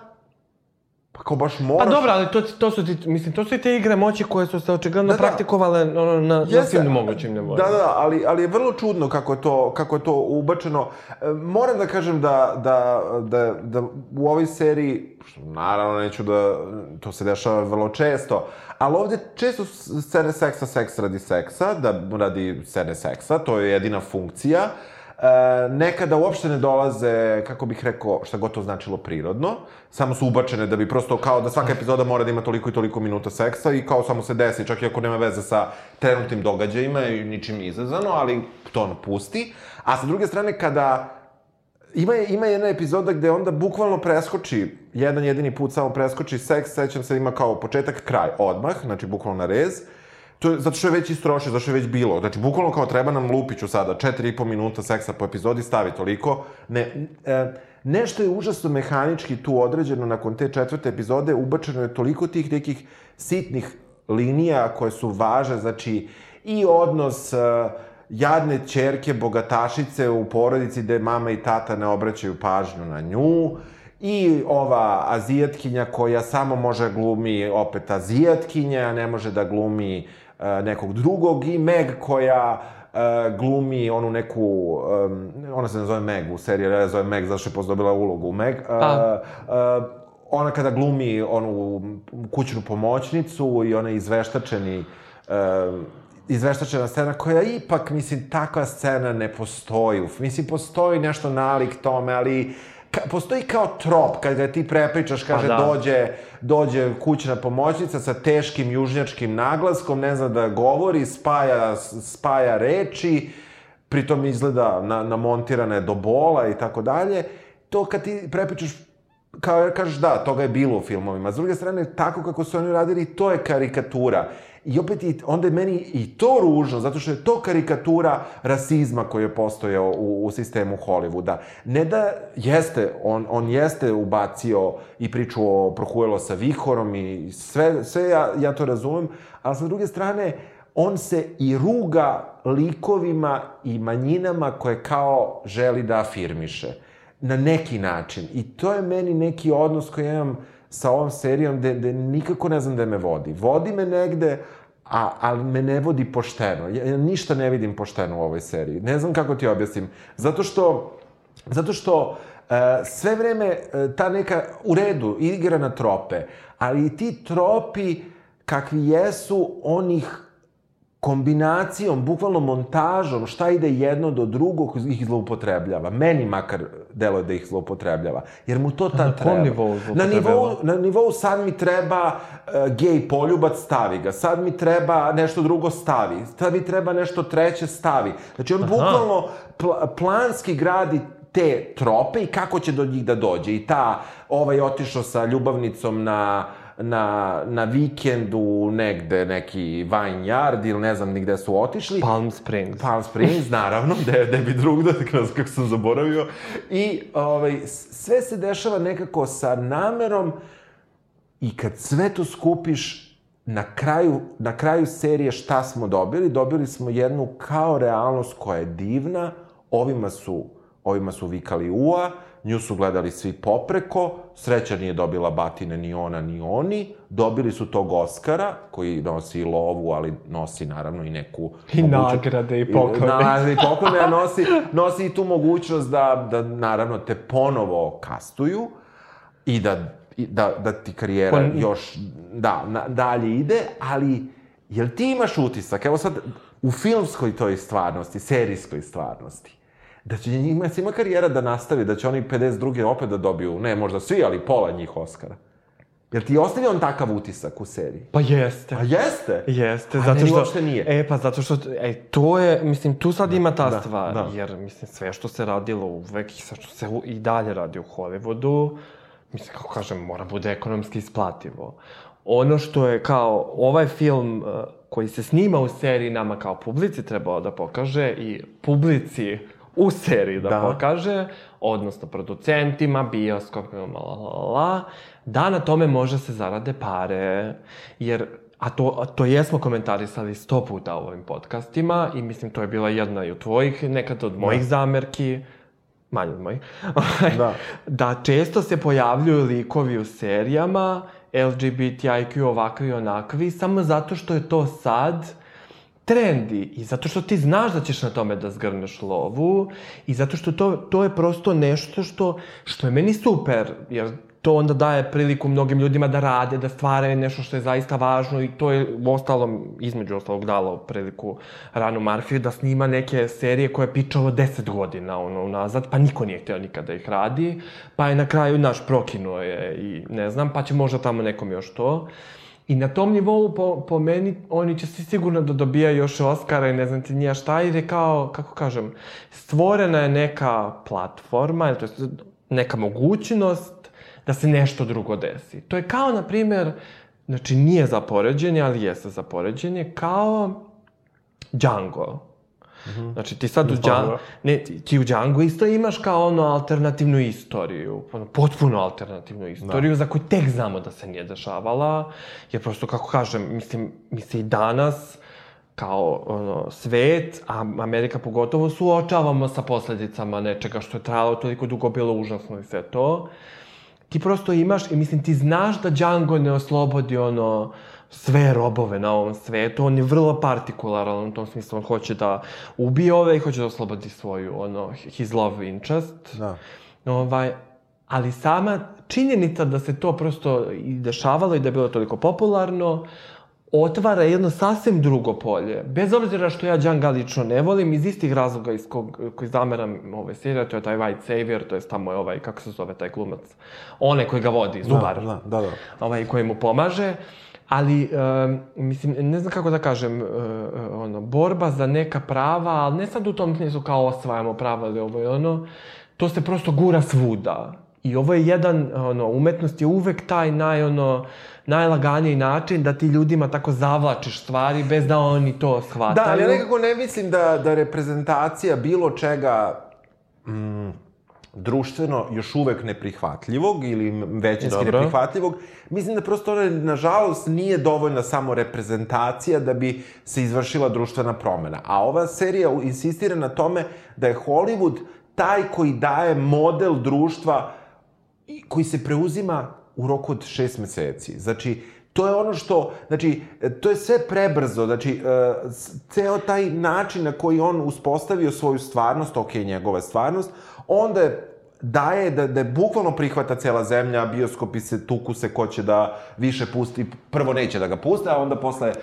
Pa kao baš moraš... Pa dobro, ali to, to su ti, mislim, to su i te igre moći koje su se očigledno Da, da. praktikovale ono, na, na Jeste, svim mogućim nivoima. Da, da, ali, ali je vrlo čudno kako je to, kako je to ubačeno. E, moram da kažem da, da, da, da u ovoj seriji, što naravno neću da, to se dešava vrlo često, ali ovde često scene seksa, seks radi seksa, da radi scene seksa, to je jedina funkcija. E, nekada uopšte ne dolaze, kako bih rekao, šta god to značilo prirodno, samo su ubačene da bi prosto kao da svaka epizoda mora da ima toliko i toliko minuta seksa i kao samo se desi, čak i ako nema veze sa trenutnim događajima i ničim izazvano, ali to ono pusti. A sa druge strane, kada Ima, ima jedna epizoda gde onda bukvalno preskoči, jedan jedini put samo preskoči seks, sećam se ima kao početak, kraj, odmah, znači bukvalno na rez. To je, zato što je već istrošio, zato što je već bilo. Znači, bukvalno kao treba nam Lupiću sada, četiri i po minuta seksa po epizodi, stavi toliko. Ne, e, nešto je užasno mehanički tu određeno nakon te četvrte epizode, ubačeno je toliko tih nekih sitnih linija koje su važe, znači, i odnos e, jadne ćerke bogatašice u porodici gde mama i tata ne obraćaju pažnju na nju, i ova azijatkinja koja samo može glumi opet azijatkinja, ne može da glumi e, nekog drugog, i Meg koja e, glumi onu neku, um, ona se ne zove Meg u seriji, ja zove Meg zato što je pozdobila ulogu u Meg. A. Uh, uh, ona kada glumi onu kućnu pomoćnicu i onaj izveštačeni uh, izveštačena scena koja ipak, mislim, takva scena ne postoji. Mislim, postoji nešto nalik tome, ali ka, postoji kao trop, kad ga ti prepričaš, kaže, da. dođe, dođe kućna pomoćnica sa teškim južnjačkim naglaskom, ne zna da govori, spaja, spaja reči, pritom izgleda na, namontirane do bola i tako dalje. To kad ti prepričaš kao kažeš da, toga je bilo u filmovima. S druge strane, tako kako su oni radili, to je karikatura. I opet, i, onda je meni i to ružno, zato što je to karikatura rasizma koji je postojao u, u sistemu Hollywooda. Ne da jeste, on, on jeste ubacio i priču o Prohuelo sa Vihorom i sve, sve ja, ja to razumem, ali sa druge strane, on se i ruga likovima i manjinama koje kao želi da afirmiše na neki način. I to je meni neki odnos koji imam sa ovom serijom gde, gde nikako ne znam da me vodi. Vodi me negde, a, ali me ne vodi pošteno. Ja, ja ništa ne vidim pošteno u ovoj seriji. Ne znam kako ti objasnim. Zato što, zato što e, sve vreme e, ta neka, u redu, igra na trope, ali i ti tropi kakvi jesu, onih kombinacijom, bukvalno montažom, šta ide jedno do drugog, ih zloupotrebljava. Meni makar deluje da ih zloupotrebljava. Jer mu to tad na treba. nivou na nivou, na nivou sad mi treba uh, gej poljubac, stavi ga. Sad mi treba nešto drugo, stavi. Sad mi treba nešto treće, stavi. Znači, on bukvalno pl planski gradi te trope i kako će do njih da dođe. I ta, ovaj otišao sa ljubavnicom na na, na vikendu negde neki vineyard ili ne znam ni gde su otišli. Palm Springs. Palm Springs, naravno, gde, gde bi drugda, kako sam zaboravio. I ovaj, sve se dešava nekako sa namerom i kad sve to skupiš, na kraju, na kraju serije šta smo dobili? Dobili smo jednu kao realnost koja je divna, ovima su, ovima su vikali ua, nju su gledali svi popreko, sreća nije dobila batine ni ona ni oni, dobili su tog Oscara, koji nosi i lovu, ali nosi naravno i neku... I mogućnost- nagrade i poklone. Na, i poklone, a nosi, nosi i tu mogućnost da, da naravno te ponovo kastuju i da, i da, da ti karijera Kon- još da, na, dalje ide, ali jel ti imaš utisak, evo sad, u filmskoj toj stvarnosti, serijskoj stvarnosti, da će njima, se ima karijera da nastavi, da će oni 52. opet da dobiju, ne možda svi, ali pola njih Oscara. Jel ti ostavio on takav utisak u seriji? Pa jeste. A jeste? Jeste, A zato meni što... uopšte nije. E, pa zato što, e, to je, mislim, tu sad ima ta da, stvar, da. jer, mislim, sve što se radilo uvek i sve što se u- i dalje radi u Hollywoodu, mislim, kako kažem, mora bude ekonomski isplativo. Ono što je kao, ovaj film uh, koji se snima u seriji nama kao publici trebao da pokaže i publici u seriji da, Da. pokaže, odnosno producentima, bioskopima, la, la, la, da na tome može se zarade pare, jer a to, a to jesmo komentarisali sto puta u ovim podcastima i mislim to je bila jedna i od tvojih, nekad od mojih zamerki, manje od mojih, Da. da često se pojavljuju likovi u serijama, LGBTIQ ovakvi i onakvi, samo zato što je to sad trendi i zato što ti znaš da ćeš na tome da zgrneš lovu i zato što to, to je prosto nešto što, što je meni super, jer to onda daje priliku mnogim ljudima da rade, da stvaraju nešto što je zaista važno i to je u ostalom, između ostalog dalo priliku Ranu Marfiju da snima neke serije koje je pičalo 10 godina ono, unazad, pa niko nije htio nikada da ih radi, pa je na kraju naš prokinuo je i ne znam, pa će možda tamo nekom još to. I na tom nivou, po, po meni, oni će sigurno da dobijaju još Oscara i ne znam ti nija šta, jer je kao, kako kažem, stvorena je neka platforma, ili to je neka mogućnost da se nešto drugo desi. To je kao, na primer, znači nije za poređenje, ali jeste za poređenje, kao Django. Znači, ti sad u Django, ne, ti, u Django isto imaš kao ono alternativnu istoriju, ono, potpuno alternativnu istoriju da. za koju tek znamo da se nije dešavala, jer prosto, kako kažem, mislim, mi se i danas kao ono, svet, a Amerika pogotovo, suočavamo sa posledicama nečega što je trajalo toliko dugo, bilo užasno i sve to. Ti prosto imaš, i mislim, ti znaš da Django ne oslobodi ono, sve robove na ovom svetu, on je vrlo partikularan u tom smislu, on hoće da ubije ove i hoće da oslobodi svoju, ono, his love interest. Da. Ovaj, ali sama činjenica da se to prosto i dešavalo i da je bilo toliko popularno, otvara jedno sasvim drugo polje. Bez obzira što ja Django lično ne volim, iz istih razloga iz kog, koji zameram ove serije, to je taj White Savior, to je tamo je ovaj, kako se zove taj glumac, onaj koji ga vodi, Zubar Da, da, da. ovaj, koji mu pomaže, ali, um, mislim, ne znam kako da kažem, uh, ono, borba za neka prava, ali ne sad u tom smislu kao osvajamo prava ili ovo i ono, to se prosto gura svuda. I ovo je jedan, ono, umetnost je uvek taj naj, ono, najlaganiji način da ti ljudima tako zavlačiš stvari bez da oni to shvataju. Da, ali ja nekako ne mislim da, da reprezentacija bilo čega mm, društveno još uvek neprihvatljivog ili većinski Dobro. neprihvatljivog, mislim da prosto ona, nažalost, nije dovoljna samo reprezentacija da bi se izvršila društvena promena. A ova serija insistira na tome da je Hollywood taj koji daje model društva koji se preuzima u roku od šest meseci. Znači, to je ono što, znači, to je sve prebrzo, znači, uh, ceo taj način na koji on uspostavio svoju stvarnost, ok, njegova stvarnost, onda je daje da, da je bukvalno prihvata cela zemlja, bioskopi se tuku se ko će da više pusti, prvo neće da ga puste, a onda posle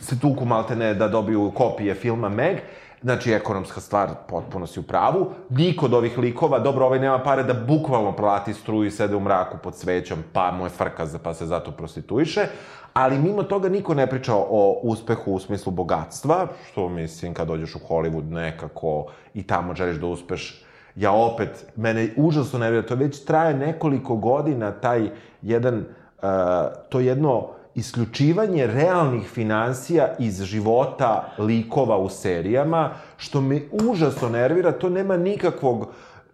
se tuku maltene da dobiju kopije filma Meg, Znači, ekonomska stvar, potpuno si u pravu. Niko od ovih likova, dobro, ovaj nema pare da bukvalno plati struju i sede u mraku pod svećom, pa mu je frka, pa se zato prostituiše. Ali mimo toga niko ne priča o uspehu u smislu bogatstva, što mislim kad dođeš u Hollywood nekako i tamo želiš da uspeš. Ja opet, mene užasno nervira, to već traje nekoliko godina taj jedan, uh, to jedno isključivanje realnih financija iz života likova u serijama, što me užasno nervira, to nema nikakvog,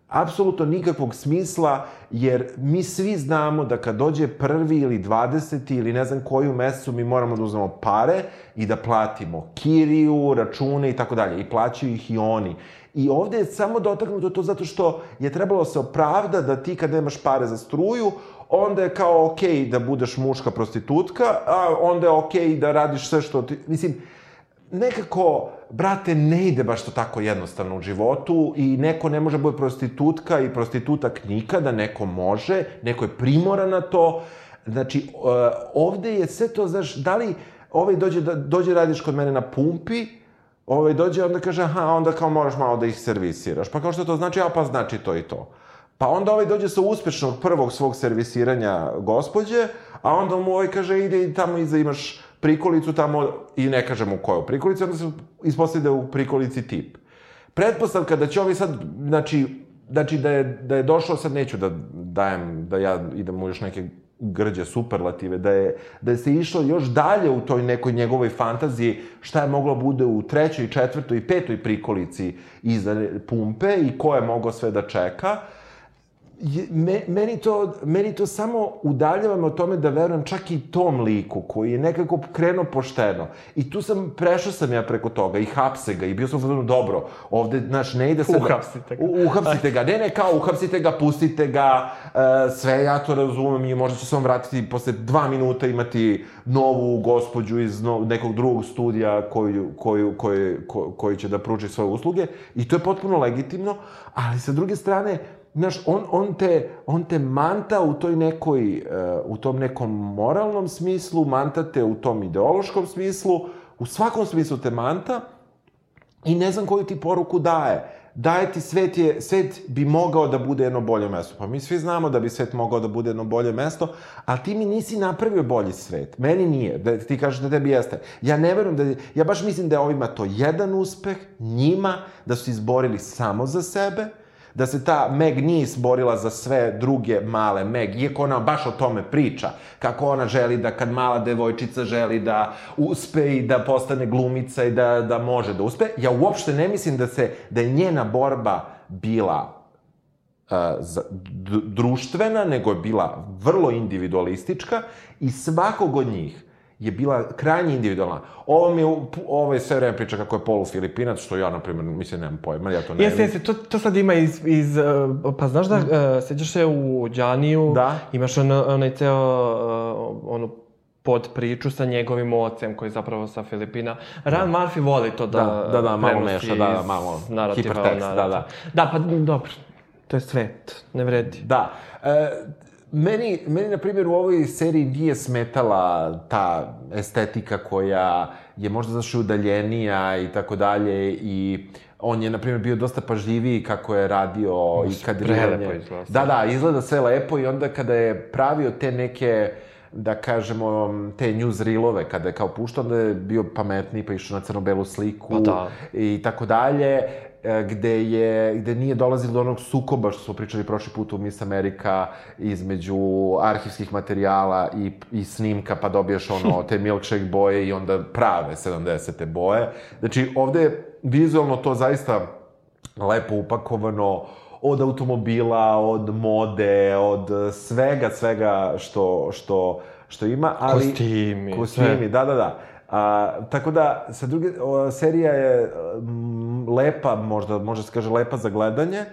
apsolutno nikakvog smisla, jer mi svi znamo da kad dođe prvi ili dvadeseti ili ne znam koji u mesecu mi moramo da uzmemo pare i da platimo kiriju, račune i tako dalje. I plaćaju ih i oni. I ovde je samo dotaknuto to zato što je trebalo se opravda da ti kad nemaš pare za struju, onda je kao okej okay da budeš muška prostitutka, a onda je okej okay da radiš sve što ti... Mislim, nekako, brate, ne ide baš to tako jednostavno u životu i neko ne može bude prostitutka i prostitutak nikada, neko može, neko je primoran na to. Znači, ovde je sve to, znaš, da li ovaj dođe, da, dođe radiš kod mene na pumpi, ovaj dođe onda kaže, aha, onda kao moraš malo da ih servisiraš. Pa kao što to znači, a pa znači to i to. Pa onda ovaj dođe sa uspešnog prvog svog servisiranja gospođe, a onda mu ovaj kaže ide i tamo iza imaš prikolicu tamo i ne kaže mu koju prikolicu, onda se ispostavi da je u prikolici tip. Pretpostavka da će ovi sad, znači, znači da je, da je došao, sad neću da dajem, da ja idem u još neke grđe superlative, da je, da je se išlo još dalje u toj nekoj njegovoj fantaziji šta je moglo bude u trećoj, četvrtoj i petoj prikolici iza pumpe i ko je mogao sve da čeka je, me, meni, to, meni to samo udaljava me od tome da verujem čak i tom liku koji je nekako krenuo pošteno. I tu sam, prešao sam ja preko toga i hapse ga i bio sam fazonu dobro. Ovde, znaš, ne ide se... Uhapsite ga. U, uhapsite ga. Ne, ne, kao uhapsite ga, pustite ga, uh, sve ja to razumem i možda će se on vratiti posle dva minuta imati novu gospođu iz no, nekog drugog studija koju, koju, koju, ko, koji će da pruži svoje usluge i to je potpuno legitimno, ali sa druge strane, Znaš, on, on, te, on te manta u toj nekoj, uh, u tom nekom moralnom smislu, manta te u tom ideološkom smislu, u svakom smislu te manta i ne znam koju ti poruku daje. Daje ti svet je, svet bi mogao da bude jedno bolje mesto. Pa mi svi znamo da bi svet mogao da bude jedno bolje mesto, ali ti mi nisi napravio bolji svet. Meni nije. Da ti kažeš da tebi jeste. Ja ne verujem da, ja baš mislim da je ovima to jedan uspeh, njima, da su izborili samo za sebe, da se ta Meg nije izborila za sve druge male Meg, iako ona baš o tome priča, kako ona želi da kad mala devojčica želi da uspe i da postane glumica i da, da može da uspe. Ja uopšte ne mislim da se, da je njena borba bila uh, društvena, nego je bila vrlo individualistička i svakog od njih je bila krajnje individualna. Ovo mi je, ovo je sve vreme priča kako je polu Filipinac, što ja, na primjer, mislim, nemam pojma, ja to ne Jeste, jeste, to, to sad ima iz, iz uh, pa znaš da, uh, sećaš se u Đaniju, Da. imaš on, onaj ceo, uh, onu pod priču sa njegovim ocem, koji je zapravo sa Filipina. Ran Da. Murphy voli to da, Da, da, da, malo meša, da, malo hipertekst, da, da. Da, pa dobro, to je svet, ne vredi. Da. E, meni, meni, na primjer, u ovoj seriji nije smetala ta estetika koja je možda zašto udaljenija i tako dalje i on je, na primjer, bio dosta pažljiviji kako je radio i kadriranje. Da, da, izgleda sve lepo i onda kada je pravio te neke da kažemo, te newsreelove, kada je kao puštao, onda je bio pametniji, pa išao na crno-belu sliku Pa da. i tako dalje, gde je, gde nije dolazilo do onog sukoba što smo pričali prošli put u Miss Amerika između arhivskih materijala i, i snimka, pa dobiješ ono, te milkshake boje i onda prave 70. boje. Znači, ovde je vizualno to zaista lepo upakovano, od automobila, od mode, od svega, svega što, što, što ima, ali... Kostimi, Kostimi, sve. da, da, da. A, tako da, sa druge, o, serija je m, lepa, možda, možda se kaže lepa za gledanje,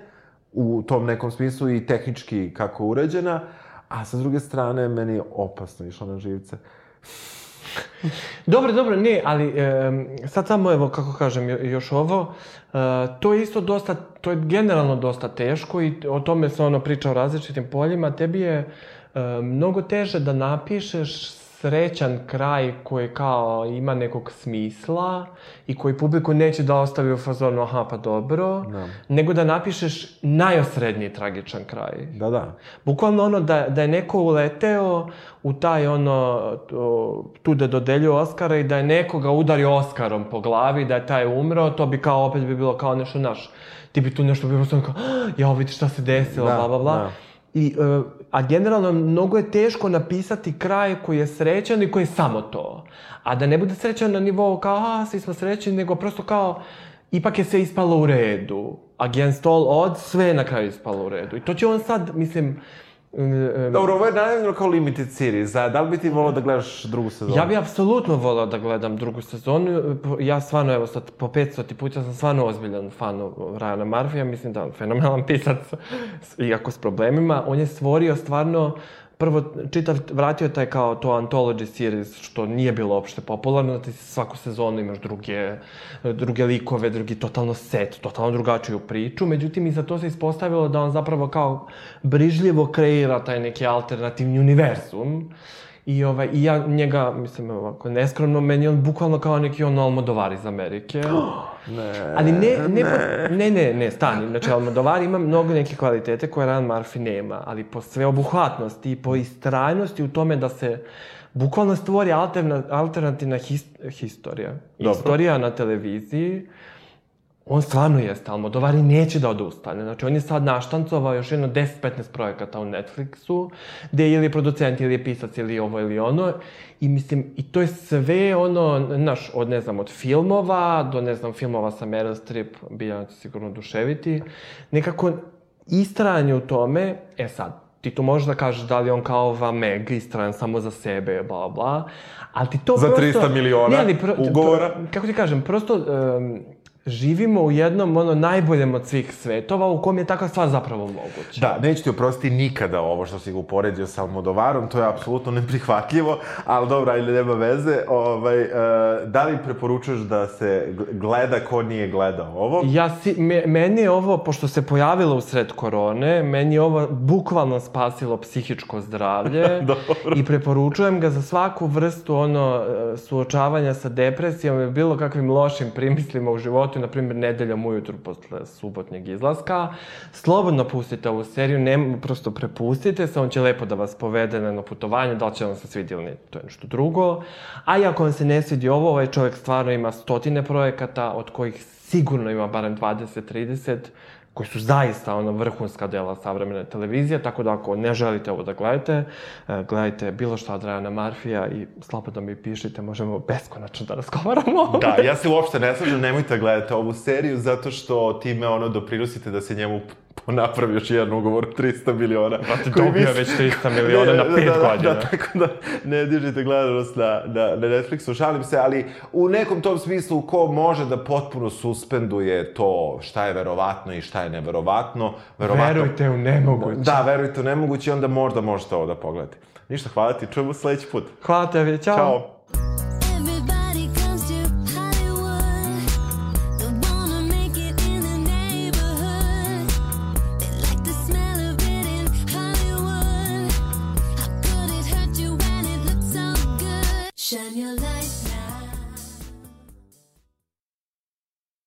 u tom nekom smislu i tehnički kako urađena, a sa druge strane, meni opasno išla na živce. Dobro, dobro, ne, ali e, sad samo evo, kako kažem, jo- još ovo, e, to je isto dosta, to je generalno dosta teško i o tome se ono priča o različitim poljima. Tebi je e, mnogo teže da napišeš srećan kraj koji kao ima nekog smisla i koji publiku neće da ostavi u fazonu aha pa dobro, Da. nego da napišeš najosredniji tragičan kraj. Da, da. Bukvalno ono da, da je neko uleteo u taj ono, tu da dodeljuje Oscara i da je nekoga udario Oskarom po glavi, da je taj umro, to bi kao opet bi bilo kao nešto naš. Ti bi tu nešto bilo samo kao, "Ah, ja vidi šta se desilo, Da, bla, bla, bla. da. I, e, a generalno mnogo je teško napisati kraj koji je srećan i koji je samo to. A da ne bude srećan na nivou kao, a, svi smo srećni, nego prosto kao, ipak je sve ispalo u redu. Against all odds, sve je na kraju ispalo u redu. I to će on sad, mislim, Dobro, ovo je najavljeno kao limited series, a da li bi ti volao da gledaš drugu sezonu? Ja bi apsolutno volao da gledam drugu sezonu. Ja stvarno, evo sad, po 500 puta sam stvarno ozbiljan fan Ryana Murphy-a. Mislim da je on fenomenalan pisac, iako s problemima. On je stvorio stvarno prvo čitav, vratio taj kao to anthology series, što nije bilo opšte popularno, da ti svaku sezonu imaš druge, druge likove, drugi totalno set, totalno drugačiju priču, međutim i za to se ispostavilo da on zapravo kao brižljivo kreira taj neki alternativni univerzum I, ovaj, I ja njega, mislim, ovako, neskromno, meni on bukvalno kao neki on Almodovar iz Amerike. Ne, Ali ne, ne, po, ne, ne, ne, stani. Znači, Almodovar ima mnogo neke kvalitete koje Ryan Murphy nema, ali po sveobuhvatnosti i po istrajnosti u tome da se bukvalno stvori alterna, alternativna his, historija. Dobro. Istorija na televiziji, on stvarno jeste Almodovar i neće da odustane. Znači, on je sad naštancovao još jedno 10-15 projekata u Netflixu, gde je ili producent, ili je pisac, ili ovo, ili ono. I mislim, i to je sve ono, znaš, od, ne znam, od filmova, do, ne znam, filmova sa Meryl Streep, Biljana će sigurno duševiti. Nekako, istrajanje u tome, e sad, ti tu možeš da kažeš da li je on kao ova Meg istrajan samo za sebe, bla, bla, ali ti to Za prosto... 300 miliona ne, ali pro, ugovora. Pro, kako ti kažem, prosto um, živimo u jednom ono najboljem od svih svetova u kom je takva stvar zapravo moguća. Da, neću ti oprostiti nikada ovo što si ga uporedio sa Almodovarom, to je apsolutno neprihvatljivo, ali dobro, ajde, nema veze. Ovaj, uh, da li preporučuješ da se gleda ko nije gledao ovo? Ja si, me, meni je ovo, pošto se pojavilo usred korone, meni je ovo bukvalno spasilo psihičko zdravlje i preporučujem ga za svaku vrstu ono suočavanja sa depresijom i bilo kakvim lošim primislima u životu, na primjer nedeljom ujutru posle subotnjeg izlaska. Slobodno pustite ovu seriju, ne, prosto prepustite se, on će lepo da vas povede na jedno putovanje, da li će vam se svidi ili ne, to je nešto drugo. A i ako vam se ne svidi ovo, ovaj čovjek stvarno ima stotine projekata, od kojih sigurno ima barem 20-30, koji su zaista ono vrhunska dela savremene televizije, tako da ako ne želite ovo da gledate, gledajte bilo šta od Rajana Marfija i slobodno mi pišite, možemo beskonačno da razgovaramo. Da, ja se uopšte ne slažem, nemojte gledati ovu seriju, zato što time ono doprinosite da se njemu napravi još jedan ugovor 300 miliona. Pa te dobio već 300 miliona na 5 da, da, godina. Da, tako da ne dižite gledanost na, na, na Netflixu, šalim se, ali u nekom tom smislu ko može da potpuno suspenduje to šta je verovatno i šta je neverovatno. Verovatno, Verujte u nemoguće. Da, verujte u nemoguće, onda možda možete ovo da pogledate. Ništa, hvala ti, čujemo sledeći put. Hvala tebi, čao. Ćao.